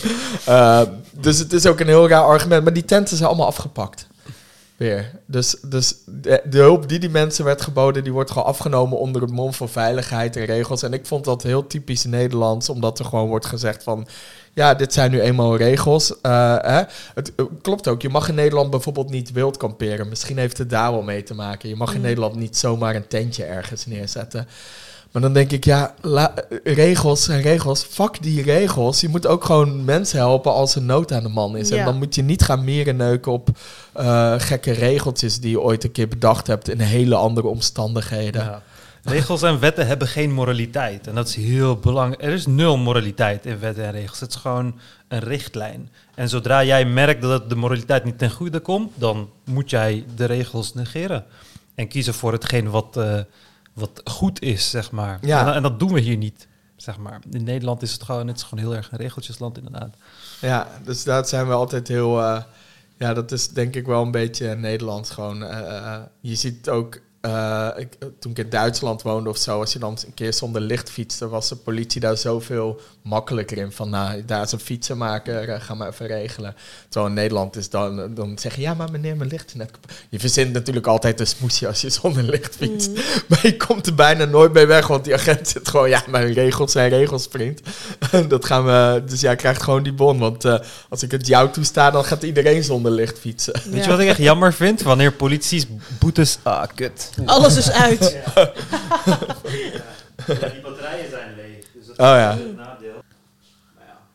eh, dus het is ook een heel raar argument. Maar die tenten zijn allemaal afgepakt. Weer. Dus, dus de, de hulp die die mensen werd geboden, die wordt gewoon afgenomen onder het mom van veiligheid en regels. En ik vond dat heel typisch Nederlands, omdat er gewoon wordt gezegd van, ja, dit zijn nu eenmaal regels. Eh, hè? Het eh, klopt ook, je mag in Nederland bijvoorbeeld niet wild kamperen. Misschien heeft het daar wel mee te maken. Je mag in Mm. Nederland niet zomaar een tentje ergens neerzetten. Maar dan denk ik, ja, la- regels en regels. Fuck die regels. Je moet ook gewoon mensen helpen als er nood aan de man is. Ja. En dan moet je niet gaan mierenneuken op eh, gekke regeltjes die je ooit een keer bedacht hebt in hele andere omstandigheden. Ja. regels en wetten hebben geen moraliteit. En dat is heel belangrijk. Er is nul moraliteit in wetten en regels. Het is gewoon een richtlijn. En zodra jij merkt dat het de moraliteit niet ten goede komt, dan moet jij de regels negeren. En kiezen voor hetgeen wat, eh, wat goed is, zeg maar. Ja. En, dat- en dat doen we hier niet, zeg maar. In Nederland is het gewoon, het is gewoon heel erg een regeltjesland, inderdaad. Ja, dus daar zijn we altijd heel... eh, ja, dat is denk ik wel een beetje Nederland gewoon. eh, eh, je ziet ook... eh, ik, toen ik in Duitsland woonde of zo, als je dan een keer zonder licht fietste, was de politie daar zoveel makkelijker in. Van, nou, daar is een fietsenmaker, eh, ga maar even regelen. Terwijl in Nederland is dan, dan zeg je, ja, maar meneer, mijn licht is net kapot. Je verzint natuurlijk altijd een smoesje als je zonder licht fietst. Mm. Maar je komt er bijna nooit mee weg, want die agent zit gewoon, ja, mijn regels zijn regels, vriend. dat gaan we, dus jij krijgt gewoon die bon, want eh, als ik het jou toesta, dan gaat iedereen zonder licht fietsen. Weet Ja. je wat ik echt jammer vind? Wanneer polities boetes... Ah, kut. Alles is uit. die batterijen zijn leeg. Dus dat Oh ja. een nadeel.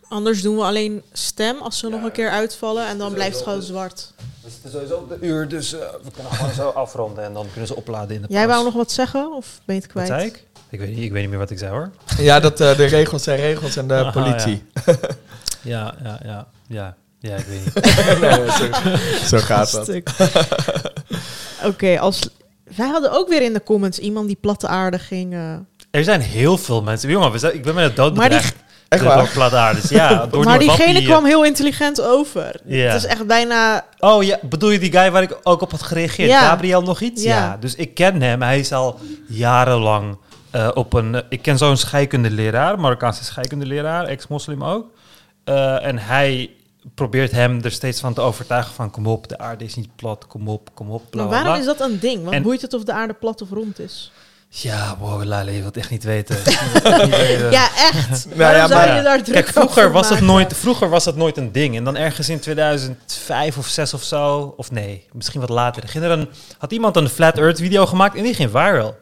Anders doen we alleen stem als ze nog een keer uitvallen en dan blijft het gewoon zwart. We zitten sowieso op de uur, dus eh, we kunnen gewoon zo afronden en dan kunnen ze opladen in de Jij pas. wou nog wat zeggen of ben je het Wat kwijt? zei ik? Ik weet, niet, ik weet niet meer wat ik zei hoor. Ja, dat eh, de regels zijn regels en de Aha, politie. Ja, ja, ja. Ja, ja ik weet niet. Nee, zo, zo gaat dat. Oké, als wij hadden ook weer in de comments iemand die platte aarde ging. eh, Er zijn heel veel mensen. Jongen, we zijn, ik ben met het dood Maar die- bedreigd. Echt door waar? plaataarders. Ja, door maar die diegene kwam heel intelligent over. Ja. Het is echt bijna. Oh ja, bedoel je die guy waar ik ook op had gereageerd? Ja. Gabriel nog iets? Ja. Ja. Dus ik ken hem. Hij is al jarenlang eh, op een... ik ken zo'n scheikundeleraar, Marokkaanse scheikundeleraar, ex-moslim ook. Eh, en hij probeert hem er steeds van te overtuigen van... kom op, de aarde is niet plat, kom op, kom op, bla, Maar waarom bla. is dat een ding? Wat En- boeit het of de aarde plat of rond is? Ja, wow, Lale, je wilt echt niet weten. Niet. Ja, echt. Nou waarom ja, zou maar- je daar druk Kijk, vroeger was, maken? nooit, vroeger was dat nooit een ding. En dan ergens in 2005 of 6 of zo, of nee, misschien wat later, ging er een, had iemand een Flat Earth video gemaakt en die ging viral.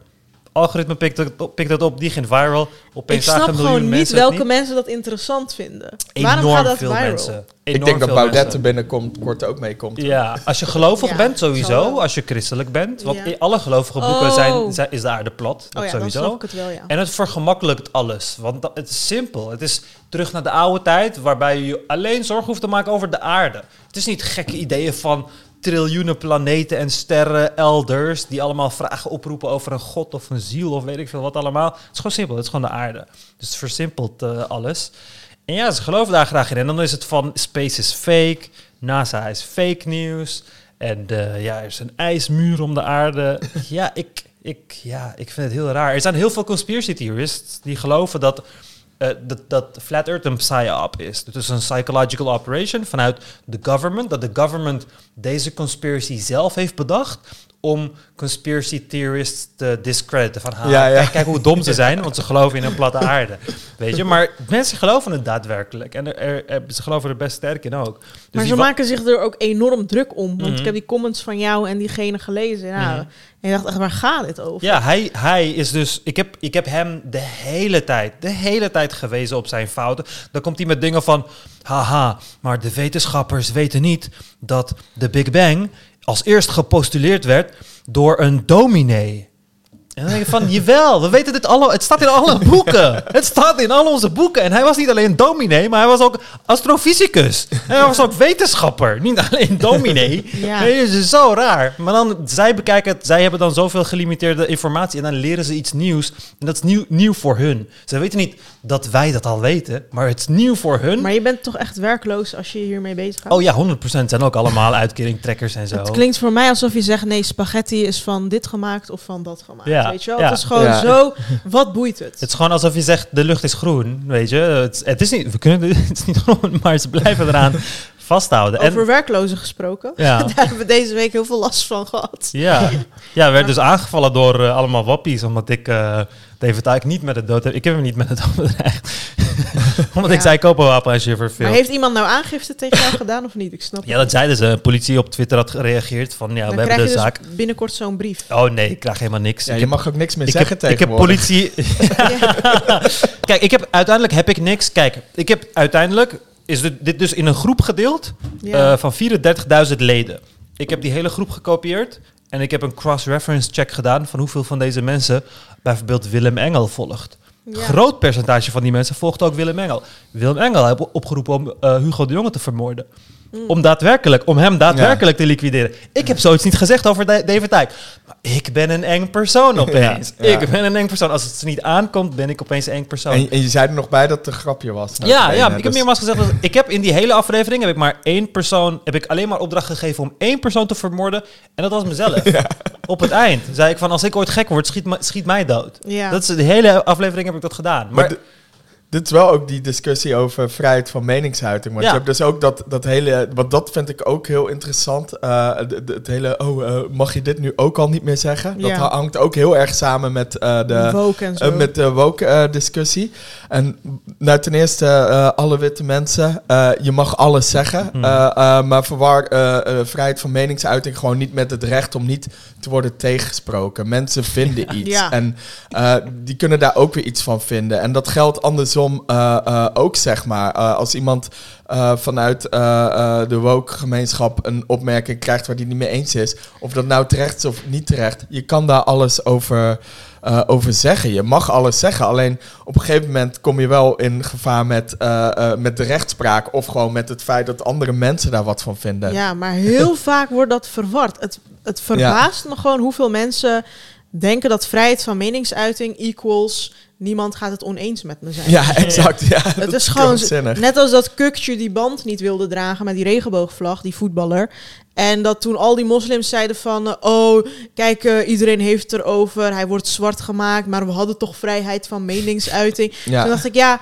Algoritme pikt het op, pikt het op die ging viral. Opeens Ik snap miljoen gewoon niet mensen welke mensen dat interessant vinden. niet. waarom Enorm gaat dat veel viral? mensen. Ik Enorm denk dat veel Baudet mensen. er binnenkomt, kort ook meekomt. Ja, als je gelovig Ja, bent sowieso, als je christelijk bent. Want Ja. in alle gelovige boeken Oh. zijn, zijn, is de aarde plat. Dat Oh ja, dan sowieso. snap ik het wel, ja. En het vergemakkelijkt alles. Want dat- het is simpel. Het is terug naar de oude tijd, waarbij je je alleen zorgen hoeft te maken over de aarde. Het is niet gekke ideeën van triljoenen planeten en sterren elders, die allemaal vragen oproepen over een god of een ziel of weet ik veel wat allemaal. Het is gewoon simpel, het is gewoon de aarde. Dus het versimpelt eh, alles. En ja, ze geloven daar graag in. En dan is het van space is fake, NASA is fake news. En eh, ja, er is een ijsmuur om de aarde. ja, ik, ik, ja, ik vind het heel raar. Er zijn heel veel conspiracy theorists die geloven dat, eh, dat, dat Flat Earth een psyop is. Is een psychological operation vanuit de government. Dat de government deze conspiracy zelf heeft bedacht om conspiracy theorists te discrediten. Van, ha, Ja, ja. Kijk, kijk hoe dom ze zijn, want ze geloven in een platte aarde. Weet je, maar mensen geloven het daadwerkelijk. En er, er- er- ze geloven er best sterk in ook. Dus maar ze maken zich er ook enorm druk om. Want Mhm. ik heb die comments van jou en diegene gelezen. Ja, Mhm. En je dacht echt, waar gaat dit over? Ja, hij, hij is dus. Ik heb, ik heb hem de hele tijd, de hele tijd gewezen op zijn fouten. Dan komt hij met dingen van. Haha, maar de wetenschappers weten niet dat de Big Bang als eerst gepostuleerd werd door een dominee. En dan denk ik van, jawel, we weten dit allemaal. Het staat in alle boeken. Het staat in al onze boeken. En hij was niet alleen dominee, maar hij was ook astrofysicus. En hij was ook wetenschapper. Niet alleen dominee. Ja. Nee, het is zo raar. Maar dan, zij bekijken het, zij hebben dan zoveel gelimiteerde informatie en dan leren ze iets nieuws. En dat is nieuw, nieuw voor hun. Ze weten niet dat wij dat al weten, maar het is nieuw voor hun. Maar je bent toch echt werkloos als je hiermee bezig gaat? Oh ja, 100% zijn ook allemaal uitkeringtrekkers en zo. Het klinkt voor mij alsof je zegt, nee, spaghetti is van dit gemaakt of van dat gemaakt. Ja, Weet je wel? ja. Het is gewoon Ja. zo, wat boeit het? Het is gewoon alsof je zegt, de lucht is groen, weet je. Het, het is niet, we kunnen, het is niet groen, maar ze blijven eraan vasthouden. En, Over werklozen gesproken. Ja. Daar hebben we deze week heel veel last van gehad. Ja, ja werd dus aangevallen door eh, allemaal wappies, omdat ik eh David Icke niet met het dood heb. Ik heb hem niet met het dood bedreigd. omdat ik zei, koop een wapen als je Maar heeft iemand nou aangifte tegen jou gedaan of niet? Ik snap Ja, dat zeiden ze. De politie op Twitter had gereageerd van, ja, Dan we hebben de dus zaak. binnenkort zo'n brief. Oh nee, ik krijg helemaal niks. Ja, je heb, mag ook niks meer ik zeggen heb, ik heb politie... Kijk, ik heb, uiteindelijk heb ik niks. Kijk, ik heb uiteindelijk... Is dit, dit dus in een groep gedeeld Ja. eh, van 34.000 leden. Ik heb die hele groep gekopieerd En ik heb een cross-reference check gedaan van hoeveel van deze mensen bijvoorbeeld Willem Engel volgt. Ja. Groot percentage van die mensen volgt ook Willem Engel. Willem Engel heeft opgeroepen om eh, Hugo de Jonge te vermoorden. Mm. Om daadwerkelijk, om hem daadwerkelijk te liquideren. Ik heb zoiets niet gezegd over Da- David Dijk. Ik ben een eng persoon opeens. Ja, ja. Ik ben een eng persoon. Als het er niet aankomt, ben ik opeens een eng persoon. En, en je zei er nog bij dat het een grapje was. Ja, ja, ik heb dus- meermaals gezegd dat ik heb in die hele aflevering heb ik maar één persoon, heb ik alleen maar opdracht gegeven om één persoon te vermoorden en dat was mezelf. Op het eind zei ik van als ik ooit gek word, schiet, schiet mij dood. Ja. Dat is de hele aflevering heb ik dat gedaan. Maar dit is wel ook die discussie over vrijheid van meningsuiting. Want Ja. je hebt dus ook dat, dat hele... Want dat vind ik ook heel interessant. eh, het hele, oh, eh, mag je dit nu ook al niet meer zeggen? Dat hangt ook heel erg samen met eh, de... Woke en zo. met de woke-discussie. en nou, ten eerste, eh, alle witte mensen, eh, je mag alles zeggen. Hmm. eh, eh, maar verwar vrijheid van meningsuiting gewoon niet met het recht om niet te worden tegengesproken. Mensen vinden iets. Ja. En eh, die kunnen daar ook weer iets van vinden. En dat geldt andersom eh, eh, ook, zeg maar. Eh, als iemand vanuit de woke-gemeenschap een opmerking krijgt waar die niet mee eens is, of dat nou terecht is of niet terecht, je kan daar alles over, over zeggen. Je mag alles zeggen. Alleen op een gegeven moment kom je wel in gevaar met, met de rechtspraak of gewoon met het feit dat andere mensen daar wat van vinden. Ja, maar heel vaak wordt dat verward. Het, het verbaast me gewoon hoeveel mensen denken dat vrijheid van meningsuiting equals niemand gaat het oneens met me zijn. Ja, exact. Ja, Het is gewoon krankzinnig. net als dat Kukje die band niet wilde dragen met die regenboogvlag, die voetballer. En dat toen al die moslims zeiden van, eh, oh, kijk, eh, iedereen heeft het erover, hij wordt zwart gemaakt, maar we hadden toch vrijheid van meningsuiting. Ja. Toen dacht ik, ja,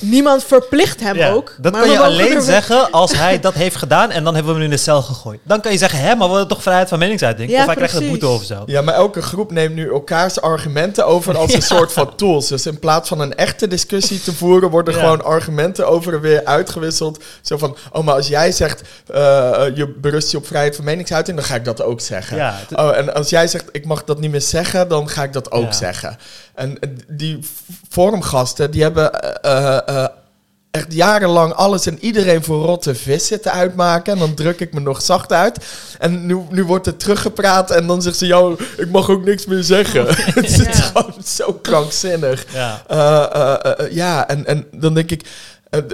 niemand verplicht hem ja, ook. dat maar kan je alleen er- zeggen als hij dat heeft gedaan en dan hebben we hem in de cel gegooid. Dan kan je zeggen, hè, maar we hadden toch vrijheid van meningsuiting? Ja, of hij krijgt een precies. boete of zo. Ja, maar elke groep neemt nu elkaars argumenten over als een soort van tools. Dus in plaats van een echte discussie te voeren, worden Ja. gewoon argumenten over en weer uitgewisseld. Zo van, oh, maar als jij zegt, eh, je berust je op vrijheid van meningsuiting, dan ga ik dat ook zeggen. Oh, en als jij zegt, ik mag dat niet meer zeggen, dan ga ik dat ook Ja. zeggen. En die forumgasten, die hebben eh, eh, eh, echt jarenlang alles en iedereen voor rotte vis zitten uitmaken. En dan druk ik me nog zacht uit. En nu, nu wordt er teruggepraat en dan zegt ze, jou, ik mag ook niks meer zeggen. Het is gewoon zo krankzinnig. ja. Ja, en, en dan denk ik...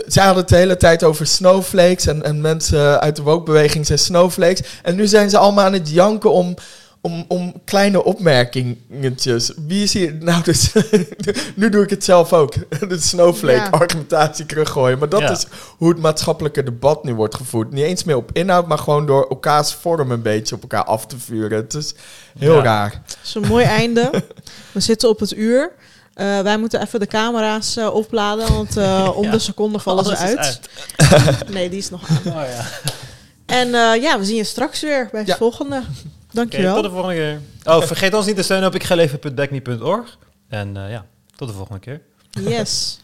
zij hadden het de hele tijd over snowflakes en, en mensen uit de woke-beweging zijn snowflakes. En nu zijn ze allemaal aan het janken om, om, om kleine opmerkingetjes. Wie is hier... Nou, dus, nu doe ik het zelf ook. De snowflake-argumentatie teruggooien. Maar dat Ja. is hoe het maatschappelijke debat nu wordt gevoerd. Niet eens meer op inhoud, maar gewoon door elkaars vorm een beetje op elkaar af te vuren. Het is heel Ja. raar. Dat is een mooi einde. We zitten op het uur. Eh, wij moeten even de camera's eh, opladen, want eh, om Ja. de seconde vallen ze uit. Nee, die is nog aan. Oh, ja. En eh, ja, we zien je straks weer bij het Ja. volgende. Dankjewel. tot de volgende keer. Oh, vergeet ons niet te steunen op ikgeleven.backme.org. En eh, ja, tot de volgende keer. Yes.